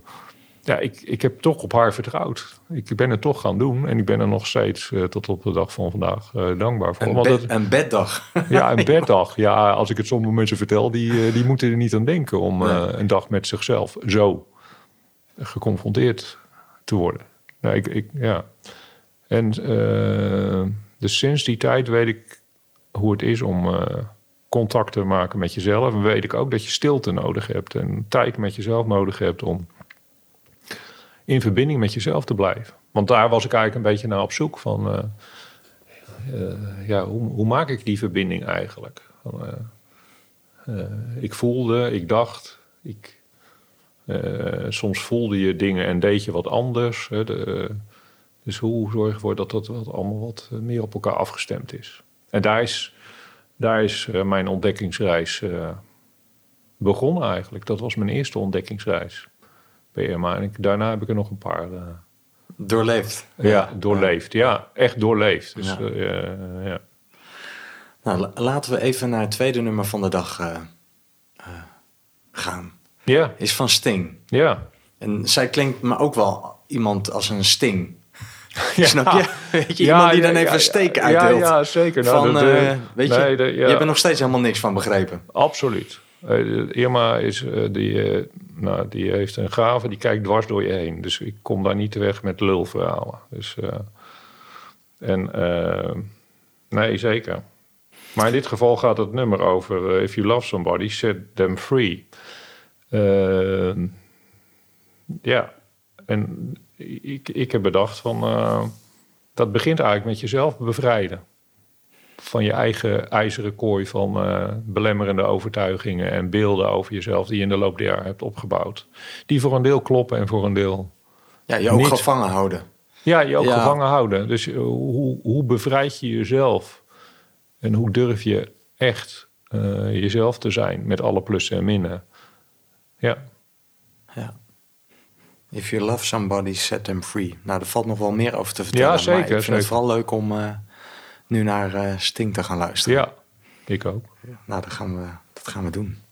ja ik, ik heb toch op haar vertrouwd. Ik ben het toch gaan doen. En ik ben er nog steeds eh, tot op de dag van vandaag eh, dankbaar voor. Een, Want een beddag. ja, een beddag. Ja, als ik het sommige mensen vertel, die, die moeten er niet aan denken om Nee. een dag met zichzelf zo geconfronteerd te worden. Nou, ik, ik, ja. En dus sinds die tijd weet ik hoe het is om contact te maken met jezelf. En weet ik ook dat je stilte nodig hebt en tijd met jezelf nodig hebt om in verbinding met jezelf te blijven. Want daar was ik eigenlijk een beetje naar op zoek van. eh, eh, ja, hoe, maak ik die verbinding eigenlijk? Eh, ik voelde, ik dacht, ik soms voelde je dingen en deed je wat anders. Hè, dus hoe zorg je ervoor dat dat allemaal wat meer op elkaar afgestemd is? En daar is, daar is eh, mijn ontdekkingsreis eh, begonnen eigenlijk. Dat was mijn eerste ontdekkingsreis bij Irma. En ik, daarna heb ik er nog een paar eh, Doorleefd. ja, doorleefd. Ja, echt doorleefd. Dus, Ja. Nou, la- laten we even naar het tweede nummer van de dag gaan. ja, Is van Sting. ja. En zij klinkt me ook wel iemand als een Sting. Ja. Snap je? Weet je, Ja, iemand die ja, dan even een steek ja, uitdeelt. Ja, zeker. Nou, van, dat, eh, eh, weet je, nee, de- ja. je hebt er nog steeds helemaal niks van begrepen. Absoluut. Eh, Irma is, die, nou, die heeft een gave, die kijkt dwars door je heen. Dus ik kom daar niet weg met lulverhalen. Dus, en nee, zeker. Maar in dit geval gaat het nummer over... if you love somebody, set them free. Ja, en ik, ik heb bedacht van... eh, dat begint eigenlijk met jezelf bevrijden van je eigen ijzeren kooi van eh, belemmerende overtuigingen en beelden over jezelf die je in de loop der jaren hebt opgebouwd. Die voor een deel kloppen en voor een deel Ja, je ook Niet. gevangen houden. ja, je ook Ja. gevangen houden. Dus eh, hoe, hoe bevrijd je jezelf en hoe durf je echt jezelf te zijn met alle plussen en minnen? Ja, Ja. If you love somebody, set them free. Nou, er valt nog wel meer over te vertellen. Ja, zeker, Maar ik vind het vooral leuk om eh, nu naar eh, Sting te gaan luisteren. ja, ik ook. Nou, dat gaan we, dat gaan we doen.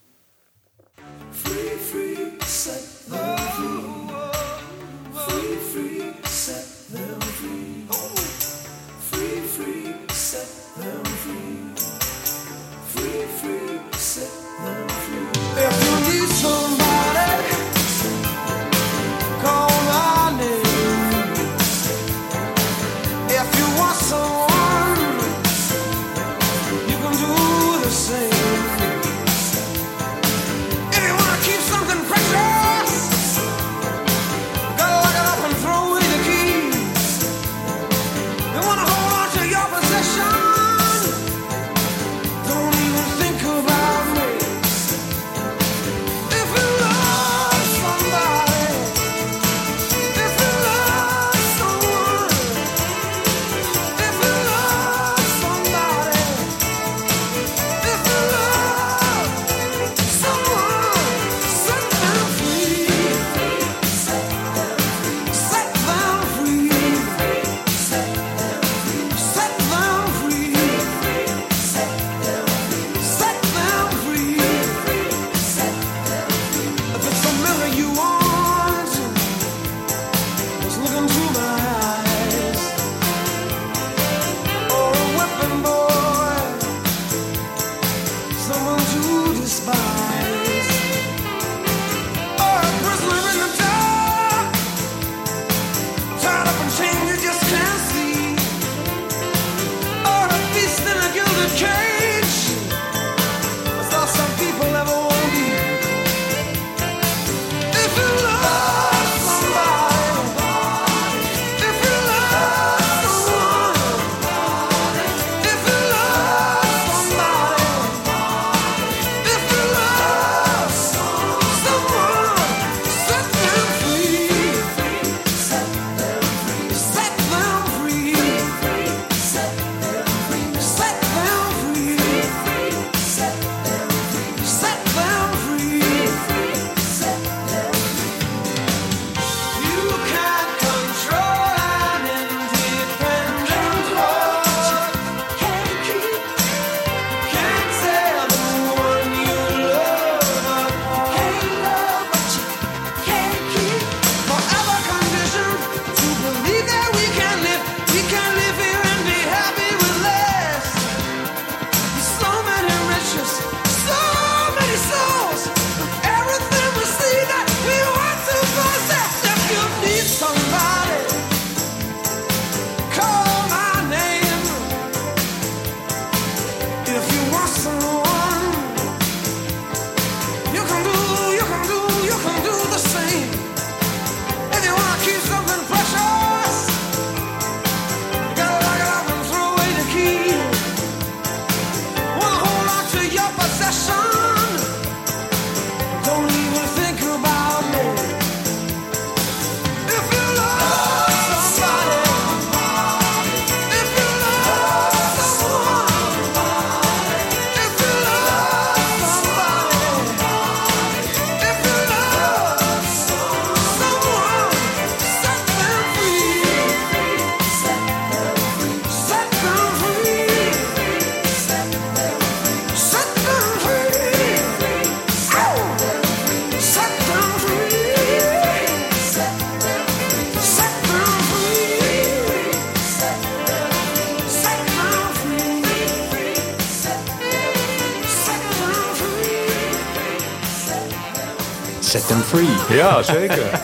Ja, zeker.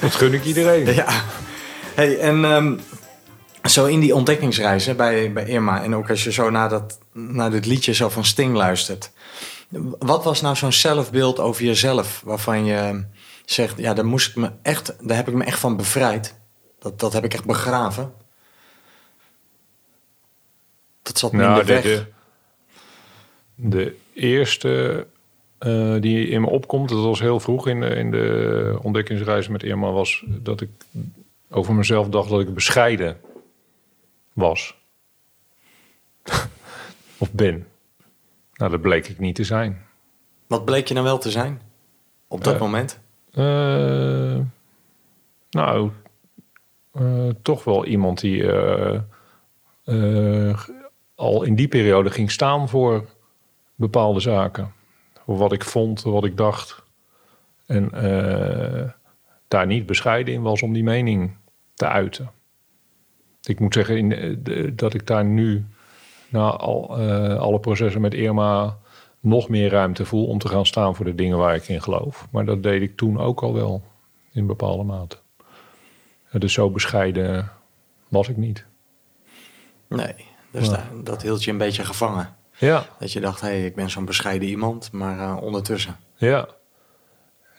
dat gun ik iedereen. Ja. Hey, en ehm, zo in die ontdekkingsreis hè, bij, bij Irma... en ook als je zo naar, dat, naar dit liedje zo van Sting luistert... wat was nou zo'n zelfbeeld over jezelf... waarvan je zegt, ja, daar, moest ik me echt, daar heb ik me echt van bevrijd. Dat, dat heb ik echt begraven. Dat zat Nou, minder de, weg. de, de eerste eh, die in me opkomt, dat was heel vroeg in de, in de ontdekkingsreis met Irma, was dat ik over mezelf dacht dat ik bescheiden was. of ben. Nou, dat bleek ik niet te zijn. Wat bleek je dan wel te zijn? Op dat Eh, moment? Eh, nou, toch wel iemand die al in die periode ging staan voor bepaalde zaken. Wat ik vond, wat ik dacht. En eh, daar niet bescheiden in was om die mening te uiten. Ik moet zeggen in, eh, de- dat ik daar nu, na al, eh, alle processen met Irma, nog meer ruimte voel om te gaan staan voor de dingen waar ik in geloof. Maar dat deed ik toen ook al wel, in bepaalde mate. Dus zo bescheiden was ik niet. Nee, dus daar- dat hield je een beetje gevangen. Ja, Dat je dacht, hé, hey, ik ben zo'n bescheiden iemand, maar eh, ondertussen. ja.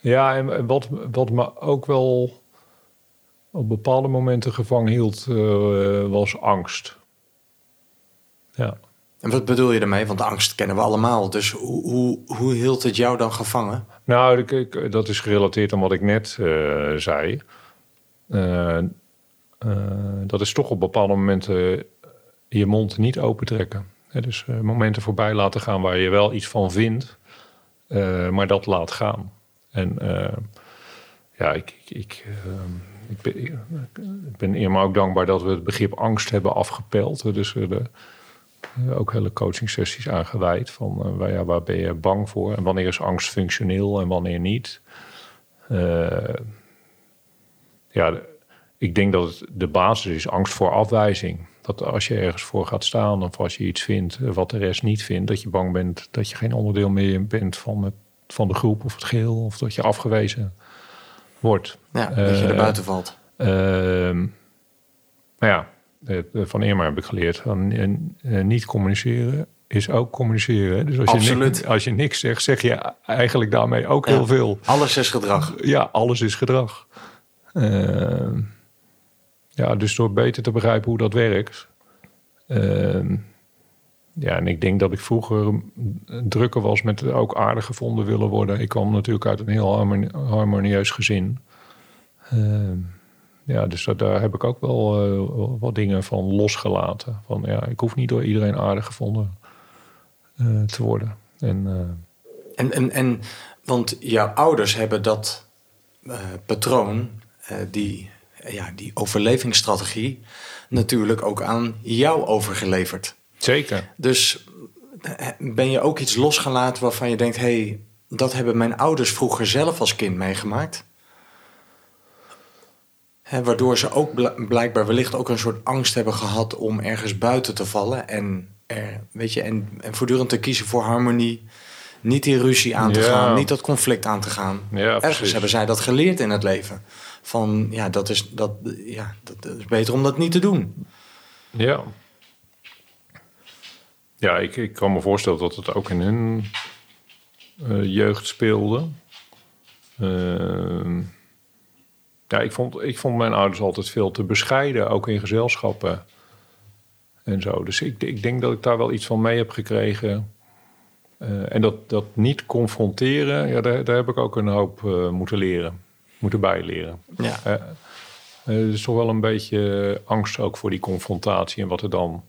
Ja, en wat, wat me ook wel op bepaalde momenten gevangen hield, eh, was angst. Ja. En wat bedoel je daarmee? Want angst kennen we allemaal. Dus hoe, hoe, hoe hield het jou dan gevangen? Nou, ik- ik- dat is gerelateerd aan wat ik net eh, zei. Dat is toch op bepaalde momenten je mond niet opentrekken. Dus eh, momenten voorbij laten gaan waar je wel iets van vindt, eh, maar dat laat gaan. En eh, ja, ik, ik, ik, ben, ik ben ook dankbaar dat we het begrip angst hebben afgepeld. Dus ook hele coaching sessies. Van waar, ja, waar ben je bang voor? En wanneer is angst functioneel en wanneer niet? Ja, ik denk dat het de basis is angst voor afwijzing. Dat als je ergens voor gaat staan of als je iets vindt eh, wat de rest niet vindt, dat je bang bent dat je geen onderdeel meer bent van, het, van de groep of het geheel, of dat je afgewezen wordt. Ja, dat je er Eh, buiten valt. Ehm maar ja, eh, van Irma heb ik geleerd van eh, niet communiceren is ook communiceren. Dus als je, Absoluut. niks, als je niks zegt, zeg je eigenlijk daarmee ook Ja. heel veel. Alles is gedrag. Ja, alles is gedrag. Ehm, ja, dus door beter te begrijpen hoe dat werkt. Ehm, ja, en ik denk dat ik vroeger drukker was met ook aardig gevonden willen worden. Ik kwam natuurlijk uit een heel harmoni- harmonieus gezin. Ehm, ja, dus dat, daar heb ik ook wel eh, wat dingen van losgelaten. Van ja, ik hoef niet door iedereen aardig gevonden eh, te worden. En eh, En, en, en, want jouw ouders hebben dat patroon, die, ja, die overlevingsstrategie, natuurlijk ook aan jou overgeleverd. zeker. Dus eh, ben je ook iets losgelaten waarvan je denkt: hé, hey, dat hebben mijn ouders vroeger zelf als kind meegemaakt? Waardoor ze ook bl- blijkbaar wellicht ook een soort angst hebben gehad om ergens buiten te vallen. En, er, weet je, en, en voortdurend te kiezen voor harmonie. Niet die ruzie aan te Ja. gaan, niet dat conflict aan te gaan. Ja, Ergens precies. hebben zij dat geleerd in het leven. Van ja, dat is, dat, ja, dat is beter om dat niet te doen. Ja. Ja, ik, ik kan me voorstellen dat het ook in hun eh, jeugd speelde. Ehm, ja, ik vond, ik vond mijn ouders altijd veel te bescheiden, ook in gezelschappen en zo. Dus ik, ik denk dat ik daar wel iets van mee heb gekregen. Eh, en dat, dat niet confronteren, ja, daar, daar heb ik ook een hoop eh, moeten leren, moeten bijleren. Ja. Eh, eh, er is toch wel een beetje angst ook voor die confrontatie en wat er dan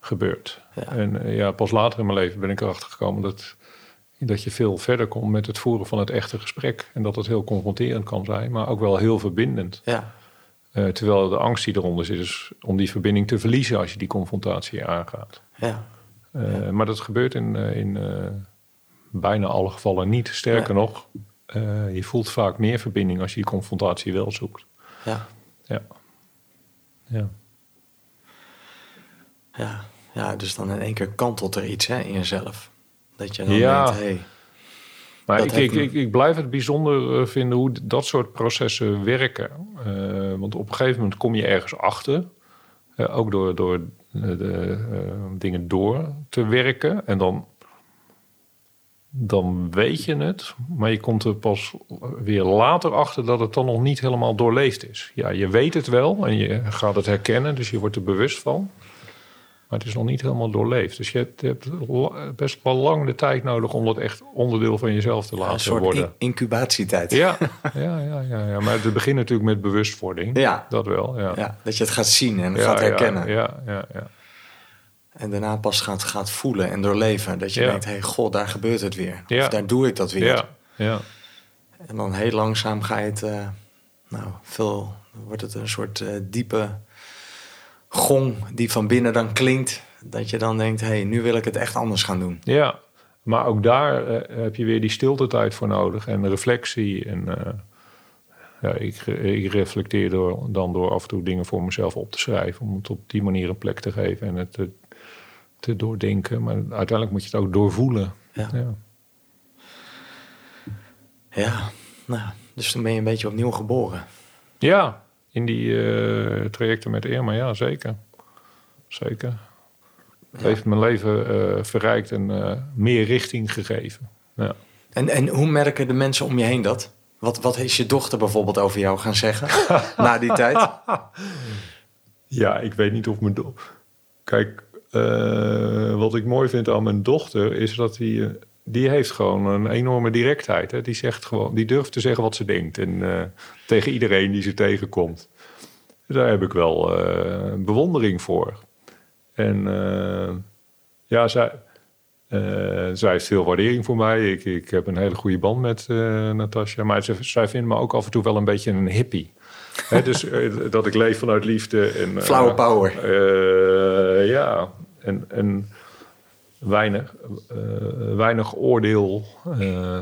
gebeurt. Ja. En eh, ja, pas later in mijn leven ben ik erachter gekomen dat, dat je veel verder komt met het voeren van het echte gesprek. En dat het heel confronterend kan zijn, maar ook wel heel verbindend. Ja, terwijl de angst die eronder zit is om die verbinding te verliezen als je die confrontatie aangaat. ja. Maar dat gebeurt in, in bijna alle gevallen niet. Sterker Ja. nog, eh, je voelt vaak meer verbinding als je die confrontatie wel zoekt. ja. Ja. Ja. Ja, ja, dus dan in één keer kantelt er iets hè, in jezelf. Dat je dan Ja. denkt, hey, Maar ik, ik, ik, ik blijf het bijzonder eh, vinden hoe dat soort processen werken. Eh, want op een gegeven moment kom je ergens achter. ook door, door de, eh, dingen door te werken. En dan, dan weet je het. Maar je komt er pas weer later achter dat het dan nog niet helemaal doorleefd is. Ja, je weet het wel en je gaat het herkennen. Dus je wordt er bewust van. Maar het is nog niet helemaal doorleefd. Dus je hebt, je hebt la- best wel lang de tijd nodig om dat echt onderdeel van jezelf te Een laten soort worden. in- incubatietijd. Ja, ja, ja, ja, ja. Maar het begint natuurlijk met bewustwording. Ja. Dat wel, ja. Ja, dat je het gaat zien en gaat herkennen. Ja, ja, ja. En daarna pas gaat, gaat voelen en doorleven. Dat je Ja. denkt, hé, hey, god, daar gebeurt het weer. Ja. Of daar doe ik dat weer. Ja, ja. En dan heel langzaam ga je het, eh, nou, veel, wordt het een soort eh, diepe gong die van binnen dan klinkt. Dat je dan denkt, hé, hey, nu wil ik het echt anders gaan doen. Ja, maar ook daar eh, heb je weer die stiltetijd voor nodig en reflectie. En ja, ik, ik reflecteer door, dan door af en toe dingen voor mezelf op te schrijven. Om het op die manier een plek te geven en het te doordenken. Maar uiteindelijk moet je het ook doorvoelen. Ja. Ja. Ja, nou, dus toen ben je een beetje opnieuw geboren. Ja, in die eh, trajecten met Irma, ja, zeker. Zeker. Het heeft mijn leven eh, verrijkt en eh, meer richting gegeven. Ja. En, en hoe merken de mensen om je heen dat? Wat, wat is je dochter bijvoorbeeld over jou gaan zeggen na die tijd? ja, ik weet niet of mijn do Kijk, wat ik mooi vind aan mijn dochter is dat die, eh, die heeft gewoon een enorme directheid. Hè? Die zegt gewoon, die durft te zeggen wat ze denkt en eh, tegen iedereen die ze tegenkomt. Daar heb ik wel eh, bewondering voor. En eh, ja, zij, eh, zij heeft veel waardering voor mij. Ik, ik heb een hele goede band met eh Natasja. Maar ze, zij vindt me ook af en toe wel een beetje een hippie. Hè, dus eh, dat ik leef vanuit liefde. En, eh, Flower power. eh, ja, en, en weinig, eh, weinig oordeel. eh,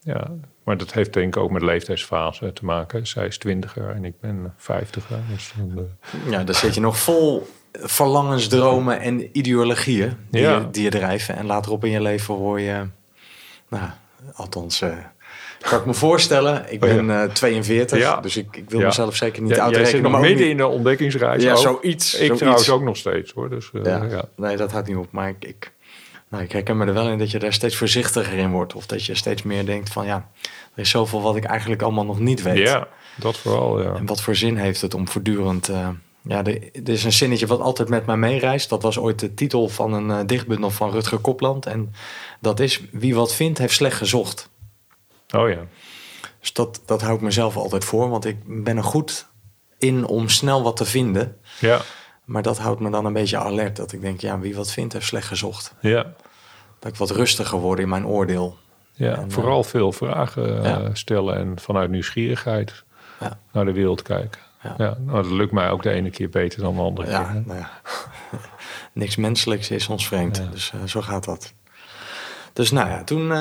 ja. Maar dat heeft denk ik ook met leeftijdsfase te maken. Zij is twintiger en ik ben vijftiger. Dus dan, eh, Ja, dan zit je nog vol verlangens, dromen en ideologieën die, Ja. je, die je drijven. En later op in je leven hoor je, nou, althans, kan ik me voorstellen. Ik Oh, ben eh, 42, Ja. dus ik, ik wil Ja. mezelf zeker niet ja, jij zit uitrekenen. nog midden niet- in de ontdekkingsreis. Ja, ook. zoiets, Ik trouwens ook nog steeds hoor. Dus, eh, Ja. Nee, dat houdt niet op. Maar ik, ik, nou, ik herken me er wel in dat je daar steeds voorzichtiger in wordt. Of dat je steeds meer denkt van ja, er is zoveel wat ik eigenlijk allemaal nog niet weet. Ja, dat vooral. Ja. En wat voor zin heeft het om voortdurend... eh, ja, er, er is een zinnetje wat altijd met mij meereist. Dat was ooit de titel van een eh, dichtbundel van Rutger Kopland. En dat is, wie wat vindt, heeft slecht gezocht. Oh ja. Dus dat, dat hou ik mezelf altijd voor. Want ik ben er goed in om snel wat te vinden. Ja, Maar dat houdt me dan een beetje alert. Dat ik denk, ja, wie wat vindt, heeft slecht gezocht. ja. Dat ik wat rustiger word in mijn oordeel. ja. En, eh, vooral veel vragen eh, ja. stellen en vanuit nieuwsgierigheid Ja. naar de wereld kijken. Ja. Ja. nou, dat lukt mij ook de ene keer beter dan de andere Ja, keer. nou ja. Niks menselijks is ons vreemd. Dus eh, zo gaat dat. Dus nou ja, toen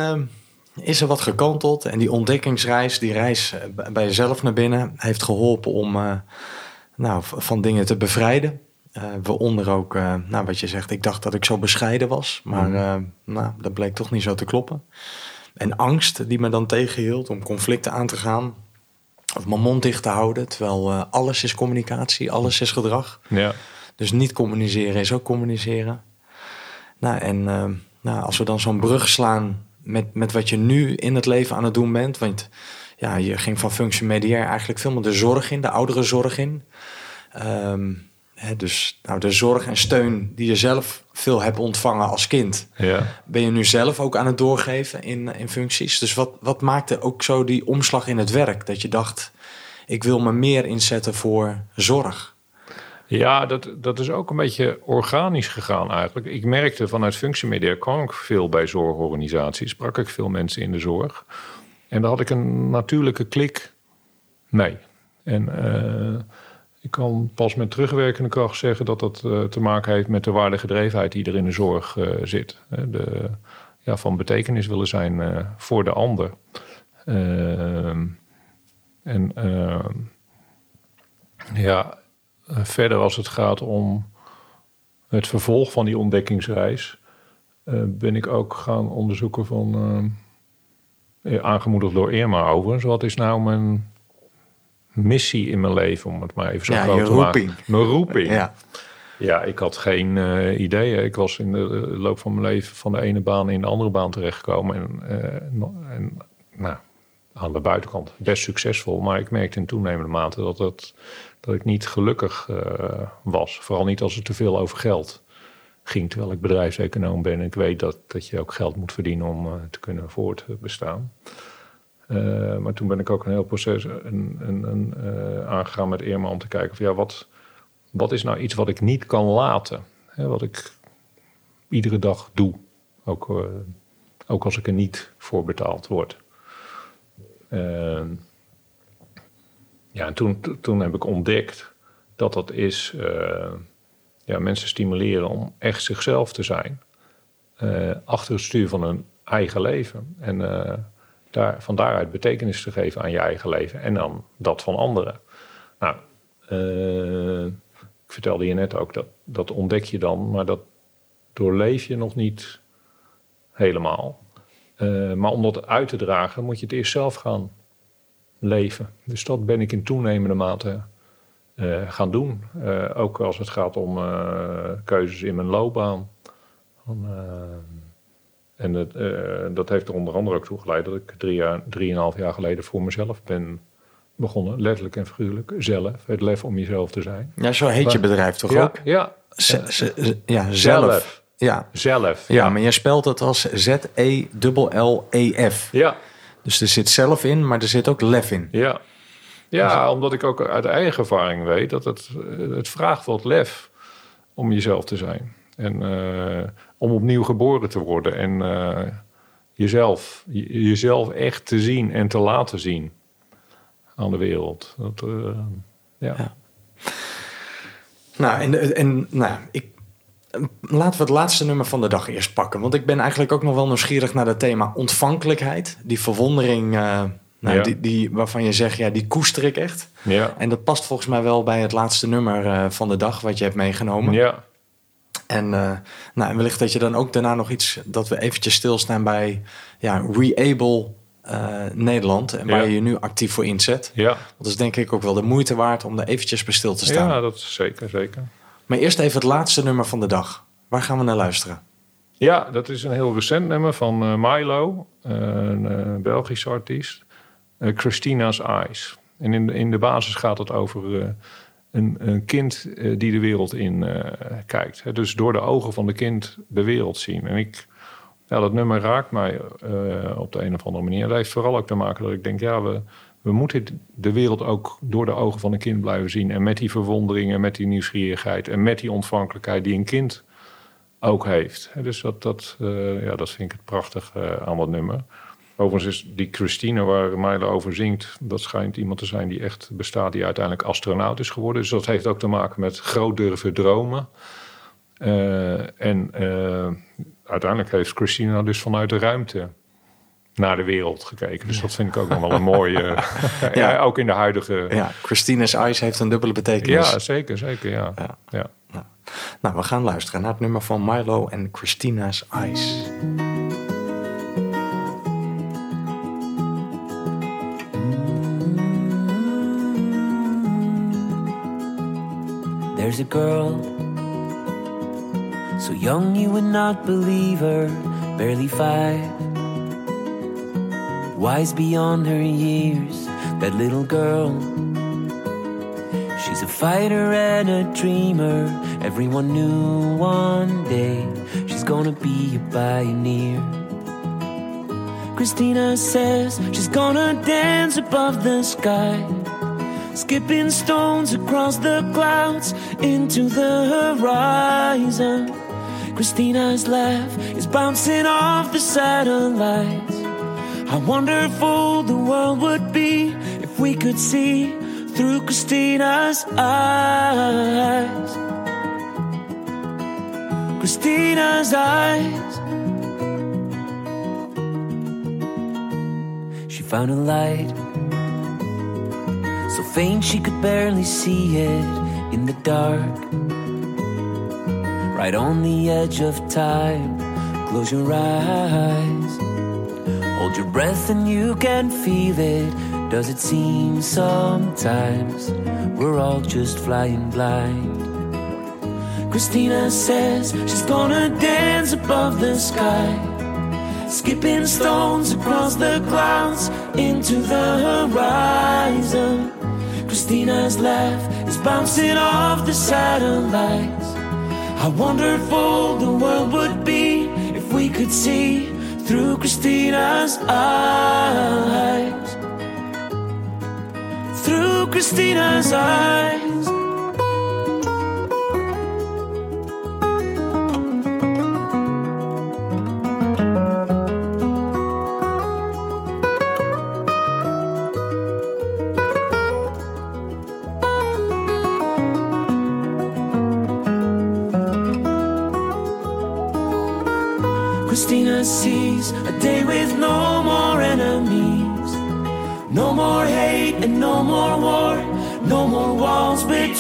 is er wat gekanteld. En die ontdekkingsreis, die reis eh, bij- jezelf naar binnen... heeft geholpen om eh, nou, van dingen te bevrijden. Eh waaronder ook, nou wat je zegt, ik dacht dat ik zo bescheiden was. Maar eh, nou, dat bleek toch niet zo te kloppen. En angst die me dan tegenhield om conflicten aan te gaan. Of mijn mond dicht te houden. Terwijl alles is communicatie, alles is gedrag. Ja. Dus niet communiceren is ook communiceren. Nou, en nou, als we dan zo'n brug slaan met, met wat je nu in het leven aan het doen bent. Want ja, je ging van functie mediair eigenlijk veel meer de zorg in, de oudere zorg in. Ehm, hè, dus nou, de zorg en steun die je zelf veel hebt ontvangen als kind, Ja. ben je nu zelf ook aan het doorgeven in, in functies. Dus wat, wat maakte ook zo die omslag in het werk? Dat je dacht, ik wil me meer inzetten voor zorg. Ja, dat, dat is ook een beetje organisch gegaan eigenlijk. Ik merkte vanuit functiemedia kwam ik veel bij zorgorganisaties. Sprak ik veel mensen in de zorg. En daar had ik een natuurlijke klik mee. En eh, ik kan pas met terugwerkende kracht zeggen dat dat eh, te maken heeft met de waardegedrevenheid die er in de zorg eh, zit. De, ja, van betekenis willen zijn voor de ander. Ehm, en ehm, ja, verder als het gaat om het vervolg van die ontdekkingsreis, eh, ben ik ook gaan onderzoeken van. eh, aangemoedigd door Irma overigens. Wat is nou mijn missie in mijn leven, om het maar even zo Ja, groot te maken? Mijn roeping. Ja. Ja, ik had geen eh, ideeën. Ik was in de eh, loop van mijn leven van de ene baan in de andere baan terechtgekomen. En, eh, en nou, aan de buitenkant best succesvol. Maar ik merkte in toenemende mate dat, het, dat ik niet gelukkig eh, was. Vooral niet als het te veel over geld ging. Terwijl ik bedrijfseconoom ben en ik weet dat, dat je ook geld moet verdienen om eh, te kunnen voortbestaan. Eh maar toen ben ik ook een heel proces een, een, een, aangegaan met Irma om te kijken van ja, wat, wat is nou iets wat ik niet kan laten? Hè, wat ik iedere dag doe. Ook, ook als ik er niet voor betaald word. Eh, ja, en toen, toen heb ik ontdekt dat dat is eh, ja, mensen stimuleren om echt zichzelf te zijn. eh, achter het stuur van hun eigen leven. En eh, daar, van daaruit betekenis te geven aan je eigen leven. En dan dat van anderen. Nou, ik vertelde je net ook, dat, dat ontdek je dan, maar dat doorleef je nog niet helemaal. Maar om dat uit te dragen, moet je het eerst zelf gaan leven. Dus dat ben ik in toenemende mate eh, gaan doen. Eh, ook als het gaat om eh, keuzes in mijn loopbaan. Van, en het, dat heeft er onder andere ook toe geleid dat ik drie jaar, drieënhalf jaar geleden voor mezelf ben begonnen. Letterlijk en figuurlijk zelf. Het lef om jezelf te zijn. ja, zo heet je bedrijf toch ja, ook? Ja, ja, zelf. zelf. Ja. Zelf. Ja, maar je spelt het als Z-E-L-L-E-F. Ja, Dus er zit zelf in, maar er zit ook lef in. ja. Ja, omdat ik ook uit eigen ervaring weet dat het, eh, het vraagt wat lef om jezelf te zijn. En eh, om opnieuw geboren te worden. En eh, jezelf, je- jezelf echt te zien en te laten zien aan de wereld. Dat, ja. Ja. Nou, en, en nou, ik, laten we het laatste nummer van de dag eerst pakken. Want ik ben eigenlijk ook nog wel nieuwsgierig naar het thema ontvankelijkheid. Die verwondering eh, nou, Ja. die, die, waarvan je zegt, ja, die koester ik echt. Ja. En dat past volgens mij wel bij het laatste nummer eh, van de dag wat je hebt meegenomen. ja. En eh, nou, en wellicht dat je dan ook daarna nog iets, dat we eventjes stilstaan bij ja, Reable Nederland. En waar Ja. je je nu actief voor inzet. Ja. Dat is denk ik ook wel de moeite waard om er eventjes bij stil te staan. ja, dat is zeker, zeker. Maar eerst even het laatste nummer van de dag. Waar gaan we naar luisteren? Ja, dat is een heel recent nummer van eh, Milo, eh, een eh, Belgische artiest. Christina's Eyes. En in in de basis gaat het over een, een kind die de wereld in kijkt. Dus door de ogen van de kind de wereld zien. En ik, ja, dat nummer raakt mij op de een of andere manier. Dat heeft vooral ook te maken dat ik denk, ja, we, we moeten de wereld ook door de ogen van een kind blijven zien. En met die verwondering en met die nieuwsgierigheid en met die ontvankelijkheid die een kind ook heeft. Dus dat, dat, eh, ja, dat vind ik het prachtig eh, aan dat nummer. Overigens is die Christine waar Milo over zingt... dat schijnt iemand te zijn die echt bestaat... die uiteindelijk astronaut is geworden. Dus dat heeft ook te maken met groot durven dromen. Eh, en uiteindelijk heeft Christina dus vanuit de ruimte... naar de wereld gekeken. Dus dat vind ik ook nog wel een mooie... ja. Ja. ook in de huidige... Ja, Christina's Eyes heeft een dubbele betekenis. Ja, zeker, zeker, ja. Ja. ja. Nou, we gaan luisteren naar het nummer van Milo en Christina's Eyes. There's a girl, so young you would not believe her, barely five. Wise beyond her years, that little girl. She's a fighter and a dreamer. Everyone knew one day she's gonna be a pioneer. Christina says she's gonna dance above the sky. Skipping stones across the clouds into the horizon. Christina's laugh is bouncing off the satellites. How wonderful the world would be if we could see through Christina's eyes. Christina's eyes. She found a light so faint she could barely see it in the dark. Right on the edge of time, close your eyes. Hold your breath and you can feel it. Does it seem sometimes we're all just flying blind? Christina says she's gonna dance above the sky, skipping stones across the clouds into the horizon. Christina's laugh is bouncing off the satellites. How wonderful the world would be if we could see through Christina's eyes. Through Christina's eyes.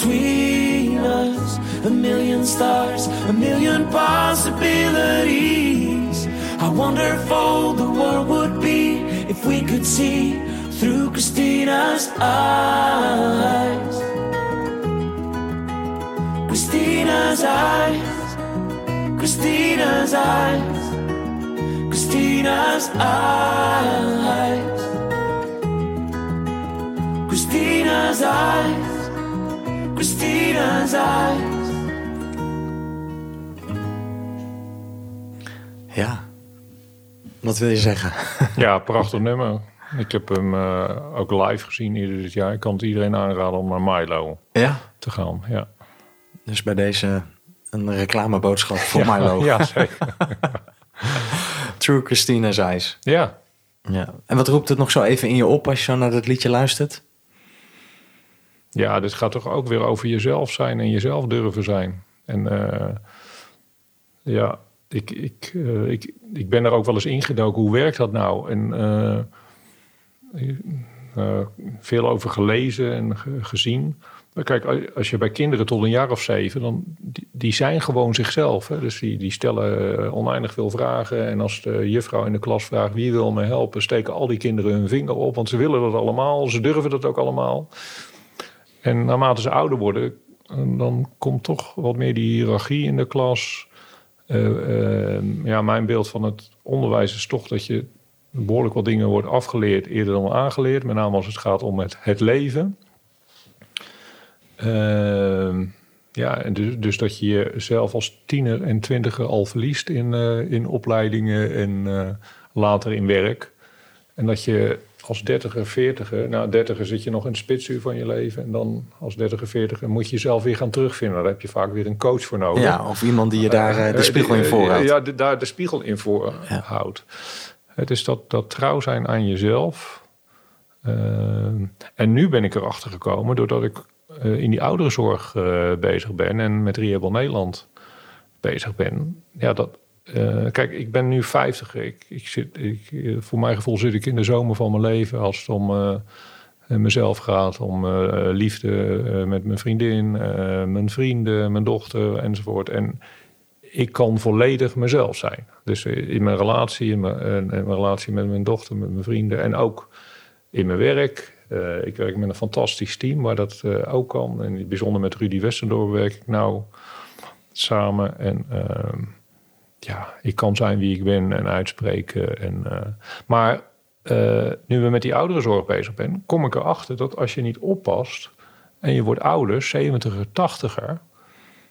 Between us. A million stars, a million possibilities. How wonderful the world would be if we could see through Christina's eyes. Christina's eyes. Christina's eyes. Christina's eyes. Christina's eyes. Christina's eyes. Ja. Wat wil je zeggen? Ja, prachtig nummer. Ik heb hem eh, ook live gezien eerder dit jaar. Ik kan het iedereen aanraden om naar Milo Ja. te gaan. Ja, Dus bij deze een reclameboodschap voor ja, Milo. Ja, zeker. True Christina's Eyes. ja. Ja. En wat roept het nog zo even in je op als je zo naar dat liedje luistert? Ja, dit gaat toch ook weer over jezelf zijn en jezelf durven zijn. En eh, ja, ik, ik, eh, ik, ik ben er ook wel eens ingedoken. Hoe werkt dat nou? En eh, veel over gelezen en ge- gezien. Kijk, als- je bij kinderen tot een jaar of zeven, dan die, zijn gewoon zichzelf. Dus die, die stellen oneindig veel vragen. En als de juffrouw in de klas vraagt wie wil me helpen, steken al die kinderen hun vinger op. Want ze willen dat allemaal, ze durven dat ook allemaal. En naarmate ze ouder worden, eh, dan komt toch wat meer die hiërarchie in de klas. Eh, eh, ja, mijn beeld van het onderwijs is toch dat je behoorlijk wat dingen wordt afgeleerd eerder dan aangeleerd. Met name als het gaat om het, het leven. Ja, dus, dus dat je jezelf als tiener en twintiger al verliest in, in opleidingen en later in werk. En dat je als dertiger, veertiger, nou dertiger zit je nog in het spitsuur van je leven. En dan als dertiger, veertiger moet je jezelf weer gaan terugvinden. Daar heb je vaak weer een coach voor nodig. Ja, of iemand die je daar eh, de Eh, spiegel in eh, voorhoudt. Ja, de, daar de spiegel in voor Ja. houdt. Het is dat, dat trouw zijn aan jezelf. En nu ben ik erachter gekomen doordat ik in die ouderenzorg bezig ben en met Rehable Nederland bezig ben. Ja, dat, eh, kijk, ik ben nu 50. Ik, ik zit, ik, eh, voor mijn gevoel zit ik in de zomer van mijn leven als het om eh, mezelf gaat, om liefde met mijn vriendin, mijn vrienden, mijn dochter enzovoort. En ik kan volledig mezelf zijn. Dus in mijn relatie, in mijn, relatie met mijn dochter, met mijn vrienden en ook in mijn werk. Ik werk met een fantastisch team waar dat ook kan. En bijzonder met Rudy Westendorp werk ik nou samen. En ehm, ja, ik kan zijn wie ik ben en uitspreken. En, eh, maar eh, nu we met die ouderenzorg bezig zijn, kom ik erachter dat als je niet oppast en je wordt ouder, 70er, 80er,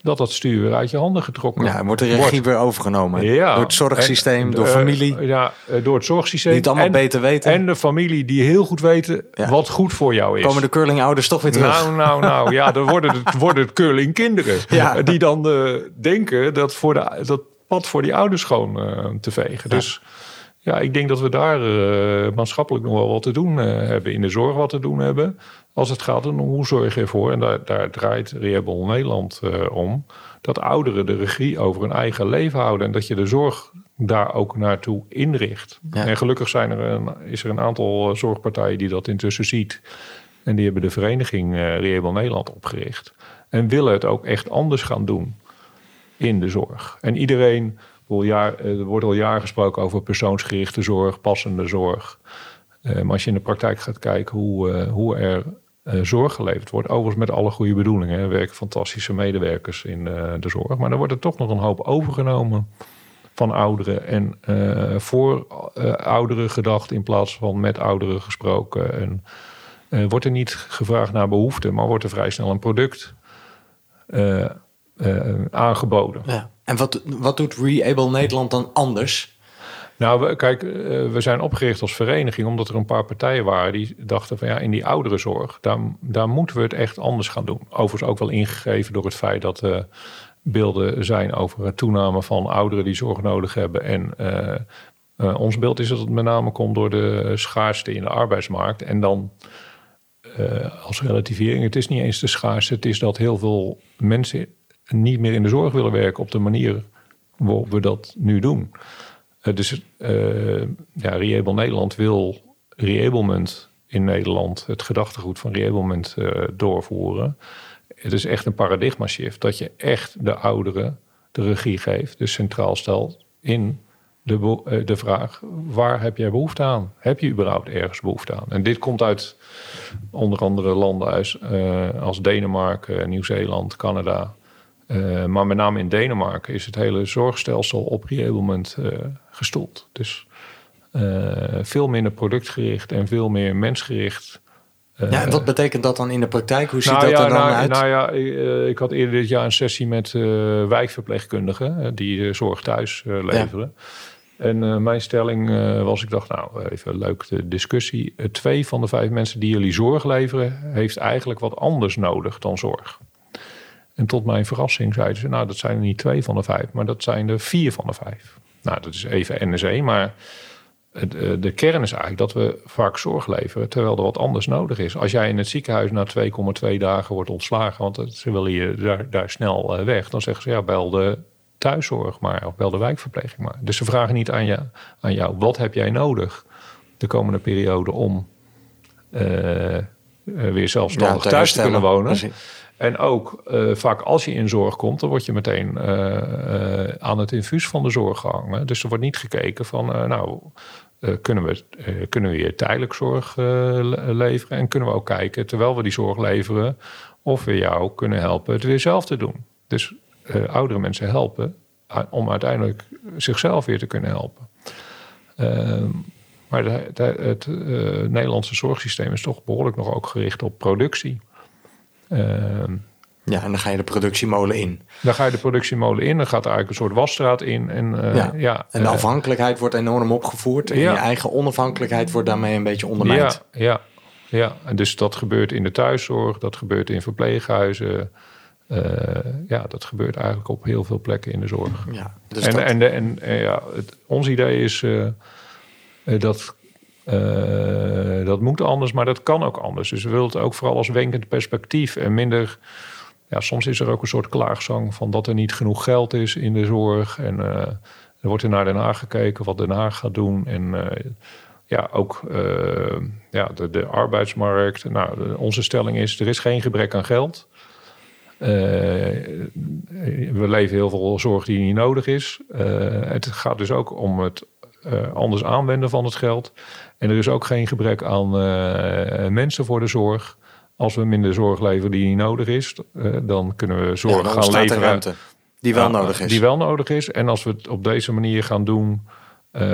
dat dat stuur weer uit je handen getrokken Ja, wordt de regie weer overgenomen. ja. Door het zorgsysteem, En, door eh, familie. ja, door het zorgsysteem. die het allemaal en, beter weten. En de familie die heel goed weten Ja. wat goed voor jou is. komen de curlingouders toch weer terug. Nou, nou, nou. Ja, dan worden het, worden het curling kinderen. Ja. Die dan denken dat, voor de, dat pad voor die ouders gewoon eh, te vegen. Dus ja, ik denk dat we daar eh, maatschappelijk nog wel wat te doen eh, hebben. In de zorg wat te doen hebben. Als het gaat om hoe zorg je ervoor. En daar, daar draait Rehable Nederland om. Dat ouderen de regie over hun eigen leven houden. En dat je de zorg daar ook naartoe inricht. Ja. En gelukkig zijn er een, is er een aantal zorgpartijen die dat intussen ziet. En die hebben de vereniging Rehable Nederland opgericht. En willen het ook echt anders gaan doen in de zorg. En iedereen jaar, er wordt al jaren gesproken over persoonsgerichte zorg, passende zorg. Eh, maar als je in de praktijk gaat kijken hoe, eh, hoe er eh, zorg geleverd wordt, overigens met alle goede bedoelingen, er werken fantastische medewerkers in eh, de zorg, maar er wordt er toch nog een hoop overgenomen van ouderen en eh, voor eh, ouderen gedacht in plaats van met ouderen gesproken. En eh, wordt er niet gevraagd naar behoeften, maar wordt er vrij snel een product eh, eh, aangeboden. Ja. En wat, wat doet Reable Nederland dan anders? Nou, kijk, eh, we zijn opgericht als vereniging omdat er een paar partijen waren die dachten van ja, in die ouderenzorg, daar, daar moeten we het echt anders gaan doen. Overigens ook wel ingegeven door het feit dat er beelden zijn over het toename van ouderen die zorg nodig hebben. En eh, eh, ons beeld is dat het met name komt door de schaarste in de arbeidsmarkt. En dan eh, als relativering, het is niet eens de schaarste, het is dat heel veel mensen niet meer in de zorg willen werken op de manier waarop we dat nu doen. Eh, dus eh ja, Reable Nederland wil reablement in Nederland, het gedachtegoed van reablement eh, doorvoeren. Het is echt een paradigma shift dat je echt de ouderen de regie geeft, dus centraal stelt in de, de vraag: waar heb jij behoefte aan? Heb je überhaupt ergens behoefte aan? En dit komt uit onder andere landen als, als Denemarken, Nieuw-Zeeland, Canada. Eh, maar met name in Denemarken is het hele zorgstelsel op reablement eh gestoeld. Dus eh, veel minder productgericht en veel meer mensgericht. Ja, en wat betekent dat dan in de praktijk? Hoe ziet nou dat ja, er dan nou, uit? Nou ja, eh, ik had eerder dit jaar een sessie met wijkverpleegkundigen die zorg thuis leveren. En mijn stelling was, ik dacht, nou, even leuk de discussie. Twee van de vijf mensen die jullie zorg leveren, heeft eigenlijk wat anders nodig dan zorg. En tot mijn verrassing zeiden ze, nou, dat zijn er niet twee van de vijf, maar dat zijn er vier van de vijf. Nou, dat is even NSE, maar het, eh, de kern is eigenlijk dat we vaak zorg leveren, terwijl er wat anders nodig is. Als jij in het ziekenhuis na 2,2 dagen wordt ontslagen, want ze willen je daar, daar snel eh, weg, dan zeggen ze ja, bel de thuiszorg maar, of bel de wijkverpleging maar. Dus ze vragen niet aan, je, aan jou, wat heb jij nodig de komende periode om eh, weer zelfstandig thuis te kunnen wonen. Precies. En ook eh, vaak als je in zorg komt, dan word je meteen eh, eh, aan het infuus van de zorg gehangen. Dus er wordt niet gekeken van, nou, kunnen, we, kunnen we je tijdelijk zorg le- leveren? En kunnen we ook kijken, terwijl we die zorg leveren, of we jou kunnen helpen het weer zelf te doen. Dus oudere mensen helpen om uiteindelijk zichzelf weer te kunnen helpen. Ehm, maar het eh, Nederlandse zorgsysteem is toch behoorlijk nog ook gericht op productie. Ehm, Ja, en dan ga je de productiemolen in. dan ga je de productiemolen in, dan gaat er eigenlijk een soort wasstraat in. En, eh, Ja. ja, En de afhankelijkheid wordt enorm opgevoerd. En Ja. je eigen onafhankelijkheid wordt daarmee een beetje ondermijnd. Ja, ja, ja. En dus dat gebeurt in de thuiszorg, dat gebeurt in verpleeghuizen. Eh, ja, dat gebeurt eigenlijk op heel veel plekken in de zorg. Ja, dus en, dat- en, en, eh, ja, het, ons idee is dat eh, dat moet anders, maar dat kan ook anders. Dus we willen het ook vooral als wenkend perspectief en minder. Ja, soms is er ook een soort klaagzang van dat er niet genoeg geld is in de zorg. En eh, er wordt er naar Den Haag gekeken wat Den Haag gaat doen. En eh, ja, ook ja, de, de arbeidsmarkt. Nou, onze stelling is: er is geen gebrek aan geld. We leven heel veel zorg die niet nodig is. Het gaat dus ook om het eh, anders aanwenden van het geld. En er is ook geen gebrek aan eh, mensen voor de zorg. Als we minder zorg leveren die niet nodig is, eh, dan kunnen we zorg gaan er leveren ruimte die wel nodig is. Die wel nodig is. En als we het op deze manier gaan doen,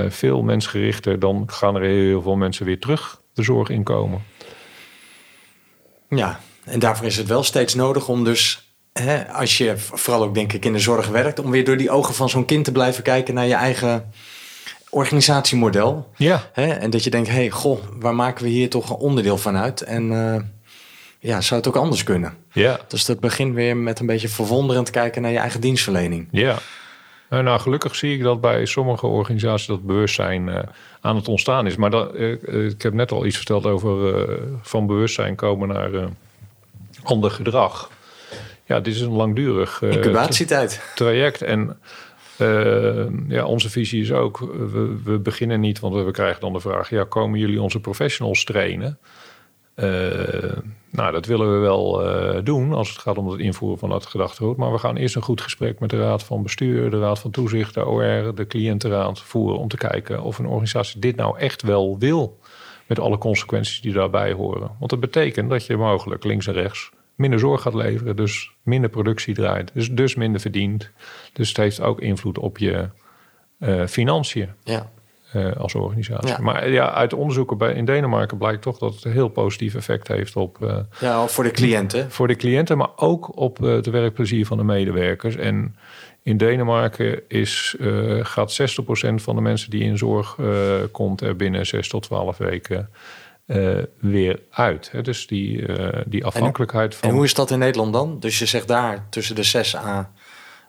veel mensgerichter, dan gaan er heel veel mensen weer terug de zorg inkomen. Ja, en daarvoor is het wel steeds nodig om dus, als je vooral ook denk ik in de zorg werkt, om weer door die ogen van zo'n kind te blijven kijken naar je eigen organisatiemodel. Ja, Hè? En dat je denkt, hé, hey, goh, waar maken we hier toch een onderdeel van uit? En eh, ja, zou het ook anders kunnen? ja, Dus dat begint weer met een beetje verwonderend kijken naar je eigen dienstverlening. ja. Nou, nou, gelukkig zie ik dat bij sommige organisaties dat bewustzijn eh, aan het ontstaan is. Maar dat, eh, eh, ik heb net al iets verteld over eh, van bewustzijn komen naar eh, ander gedrag. Ja, dit is een langdurig eh, Incubatietijd. traject. En eh, ja, onze visie is ook, we, we beginnen niet, want we krijgen dan de vraag, ja, komen jullie onze professionals trainen? Eh, nou, dat willen we wel eh, doen als het gaat om het invoeren van dat gedachtegoed. Maar we gaan eerst een goed gesprek met de Raad van Bestuur, de Raad van Toezicht, de OR, de cliëntenraad voeren. Om te kijken of een organisatie dit nou echt wel wil. Met alle consequenties die daarbij horen. Want dat betekent dat je mogelijk links en rechts minder zorg gaat leveren. Dus minder productie draait. Dus, dus minder verdient. Dus het heeft ook invloed op je eh, financiën Ja. eh, als organisatie. Ja. Maar ja, uit onderzoeken bij, in Denemarken blijkt toch dat het een heel positief effect heeft op, eh, ja, voor de cliënten. voor de cliënten, maar ook op het werkplezier van de medewerkers. En in Denemarken is, gaat 60% van de mensen die in zorg komt er binnen 6 tot 12 weken eh, weer uit. Hè? Dus die, eh, die afhankelijkheid van. En hoe is dat in Nederland dan? Dus je zegt daar tussen de 6 à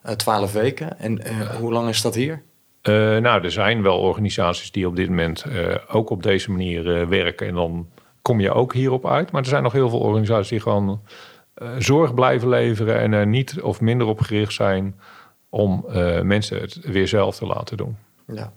eh, 12 weken. En eh, hoe lang is dat hier? Eh, nou, er zijn wel organisaties die op dit moment eh, ook op deze manier eh, werken. En dan kom je ook hierop uit. Maar er zijn nog heel veel organisaties die gewoon eh, zorg blijven leveren en er niet of minder op gericht zijn om eh, mensen het weer zelf te laten doen. Ja.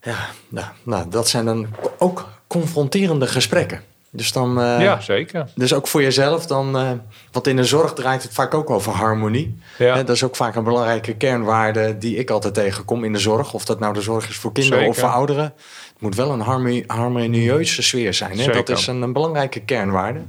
Ja, nou, nou, dat zijn dan ook confronterende gesprekken. Dus dan... eh, ja, zeker. Dus ook voor jezelf dan, eh, want in de zorg draait het vaak ook over harmonie. Ja. Dat is ook vaak een belangrijke kernwaarde die ik altijd tegenkom in de zorg. Of dat nou de zorg is voor kinderen Zeker. of voor ouderen. Het moet wel een harmoni- harmonieuze sfeer zijn. Hè? Dat is een, een belangrijke kernwaarde.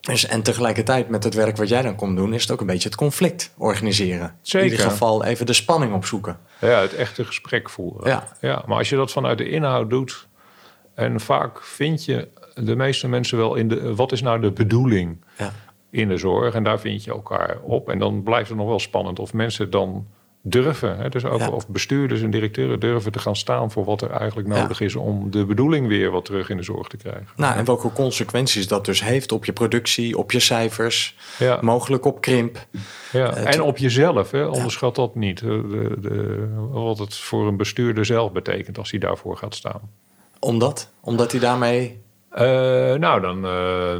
Dus, en tegelijkertijd met het werk wat jij dan komt doen, is het ook een beetje het conflict organiseren. Zeker. In ieder geval even de spanning opzoeken. Ja, het echte gesprek voeren. Ja. Ja, maar als je dat vanuit de inhoud doet... en vaak vind je de meeste mensen wel in de... wat is nou de bedoeling Ja. in de zorg? En daar vind je elkaar op. En dan blijft het nog wel spannend of mensen dan durven... Hè, dus ook Ja. of bestuurders en directeuren durven te gaan staan... voor wat er eigenlijk Ja. nodig is... om de bedoeling weer wat terug in de zorg te krijgen. Nou, en welke consequenties dat dus heeft op je productie, op je cijfers, Ja. mogelijk op krimp. Ja, en op jezelf, hè? onderschat dat niet. De, de, de- wat het voor een bestuurder zelf betekent als hij daarvoor gaat staan. Omdat? Omdat hij daarmee Eh, nou, dan, eh,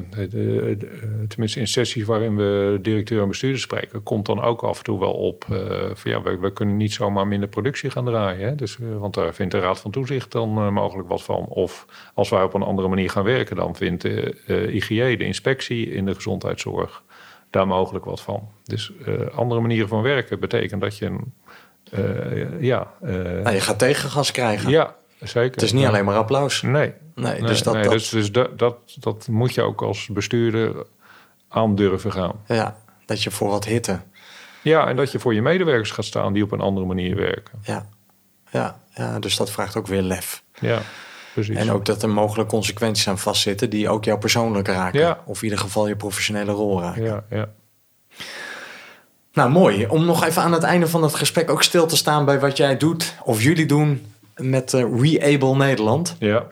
tenminste in sessies waarin we directeur en bestuurder spreken, komt dan ook af en toe wel op eh, van ja, we, we kunnen niet zomaar minder productie gaan draaien. Hè? Dus, want daar vindt de Raad van Toezicht dan mogelijk wat van. Of als wij op een andere manier gaan werken, dan vindt de IGJ, de inspectie in de gezondheidszorg, daar mogelijk wat van. Dus andere manieren van werken betekent dat je een, ja, nou, je gaat tegengas krijgen. ja, zeker. Het is niet alleen maar applaus. Nee, Nee, Nee, dus dat, nee, dat, dus, dus dat, dat, dat moet je ook als bestuurder aan durven gaan. ja, dat je voor wat hitte. Ja, en dat je voor je medewerkers gaat staan die op een andere manier werken. Ja. Ja, ja, dus dat vraagt ook weer lef. Ja, precies. En ook dat er mogelijk consequenties aan vastzitten die ook jou persoonlijk raken. Ja. Of in ieder geval je professionele rol raken. ja, ja. Nou, mooi. Om nog even aan het einde van het gesprek ook stil te staan bij wat jij doet, of jullie doen met eh, Reable Nederland. ja,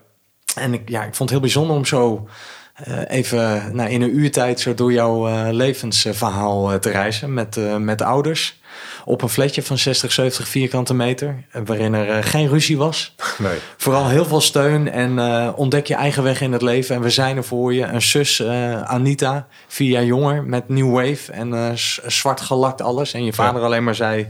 En ik, ja, ik vond het heel bijzonder om zo eh, even nou, in een uurtijd zo door jouw eh, levensverhaal te reizen met, met ouders. Op een flatje van 60, 70 vierkante meter, waarin er geen ruzie was. nee. Vooral heel veel steun en ontdek je eigen weg in het leven. En we zijn er voor je. Een zus, Anita, vier jaar jonger, met New Wave en zwart gelakt alles. En je vader alleen maar zei,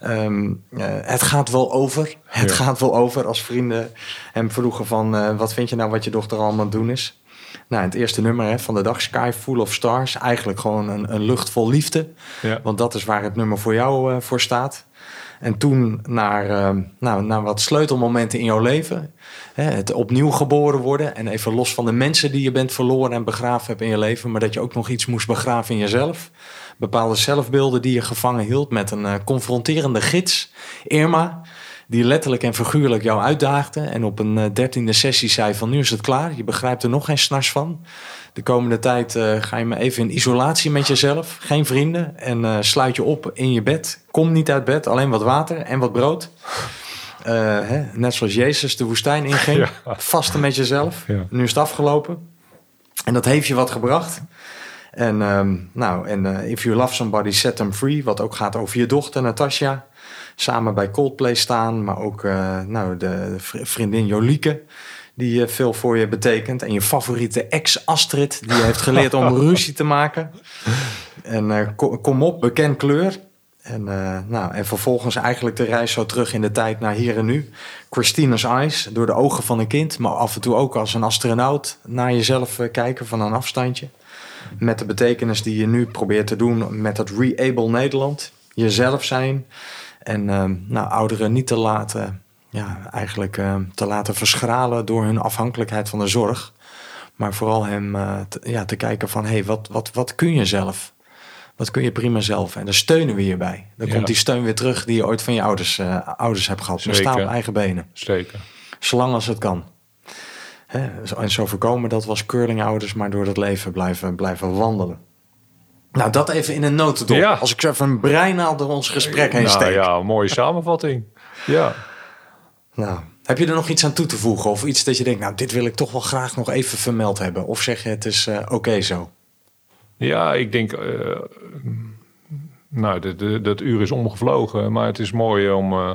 ehm, eh, het gaat wel over. Het Ja. gaat wel over als vrienden hem vroegen van, eh, wat vind je nou wat je dochter allemaal aan doen is? Nou, het eerste nummer hè, van de dag, Sky Full of Stars. Eigenlijk gewoon een, een lucht vol liefde. Ja. Want dat is waar het nummer voor jou eh, voor staat. En toen naar, eh, nou, naar wat sleutelmomenten in jouw leven. Hè, het opnieuw geboren worden. En even los van de mensen die je bent verloren en begraven hebt in je leven. Maar dat je ook nog iets moest begraven in jezelf. Bepaalde zelfbeelden die je gevangen hield met een eh, confronterende gids. Irma. Die letterlijk en figuurlijk jou uitdaagde. En op een eh, dertiende sessie zei van nu is het klaar. Je begrijpt er nog geen snars van. De komende tijd eh, ga je maar even in isolatie met jezelf. Geen vrienden. En sluit je op in je bed. Kom niet uit bed. Alleen wat water en wat brood. Hè, net zoals Jezus de woestijn inging. Ja. Vasten met jezelf. Ja. Nu is het afgelopen. En dat heeft je wat gebracht. En, ehm, nou, en eh, If You Love Somebody, Set Them Free. Wat ook gaat over je dochter Natasja. Samen bij Coldplay staan. Maar ook eh, nou, de vri- vriendin Jolieke. Die eh, veel voor je betekent. En je favoriete ex Astrid. Die heeft geleerd om ruzie te maken. En ko- kom op, bekend kleur. En, nou, en vervolgens eigenlijk de reis zo terug in de tijd naar hier en nu. Christina's Eyes, door de ogen van een kind. Maar af en toe ook als een astronaut naar jezelf kijken van een afstandje. Met de betekenis die je nu probeert te doen met het Reable Nederland. Jezelf zijn. En eh, nou, ouderen niet te laten, ja, eigenlijk eh, te laten verschralen door hun afhankelijkheid van de zorg. Maar vooral hem eh, te, ja, te kijken van, hé, hey, wat, wat, wat kun je zelf? Wat kun je prima zelf? En daar steunen we je bij. Dan Ja. komt die steun weer terug die je ooit van je ouders, eh, ouders hebt gehad. Zeker. sta op eigen benen. Zeker. Zolang als het kan. Hè, en zo voorkomen dat was curlingouders maar door het leven blijven, blijven wandelen. Nou, dat even in een notendop. Ja. Als ik zo even een breinaal door ons gesprek heen nou steek. ja, mooie samenvatting. Ja. Nou, heb je er nog iets aan toe te voegen? Of iets dat je denkt, nou, dit wil ik toch wel graag nog even vermeld hebben? Of zeg je, het is eh, oké zo? Ja, ik denk. eh, nou, dat uur is omgevlogen. Maar het is mooi om, eh,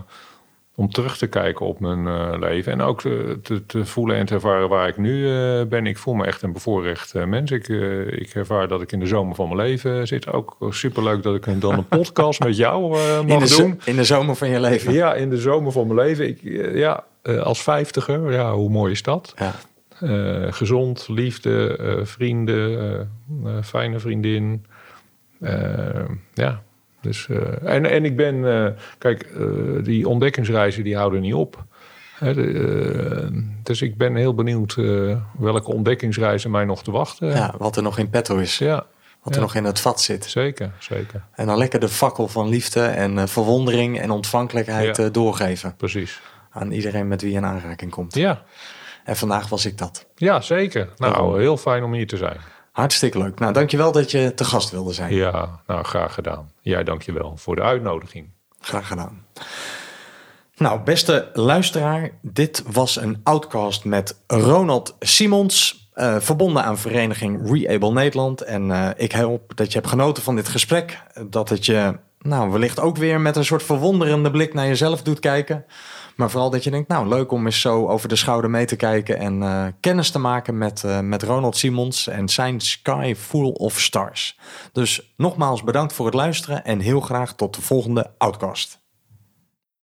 om terug te kijken op mijn eh, leven. En ook te, te, te voelen en te ervaren waar ik nu eh, ben. Ik voel me echt een bevoorrecht eh, mens. Ik, eh, ik ervaar dat ik in de zomer van mijn leven zit. Ook superleuk dat ik dan een podcast met jou eh, In mag de, doen. in de zomer van je leven. Ja, in de zomer van mijn leven. Ik, eh, ja, eh, als vijftiger, ja, hoe mooi is dat? Ja. Eh, gezond, liefde, eh, vrienden, eh, eh, fijne vriendin. Eh, ja, dus, eh, en, en ik ben, eh, kijk, eh, die ontdekkingsreizen die houden niet op. De, dus ik ben heel benieuwd welke ontdekkingsreizen mij nog te wachten. Ja, wat er nog in petto is. ja, Wat ja. er nog in het vat zit. zeker, zeker. En dan lekker de fakkel van liefde en verwondering en ontvankelijkheid Ja. doorgeven. Precies. Aan iedereen met wie je in aanraking komt. Ja, En vandaag was ik dat. ja zeker. Nou, heel fijn om hier te zijn. Hartstikke leuk. Nou, dankjewel dat je te gast wilde zijn. Ja, nou, graag gedaan. Jij dankjewel voor de uitnodiging. Graag gedaan. Nou, beste luisteraar, dit was een outcast met Ronald Simons, eh, verbonden aan vereniging Reable Nederland. En eh, ik hoop dat je hebt genoten van dit gesprek. Dat het je, nou, wellicht ook weer met een soort verwonderende blik naar jezelf doet kijken. Maar vooral dat je denkt, nou, leuk om eens zo over de schouder mee te kijken en eh, kennis te maken met, eh, met Ronald Simons en zijn Sky Full of Stars. Dus nogmaals bedankt voor het luisteren en heel graag tot de volgende outcast.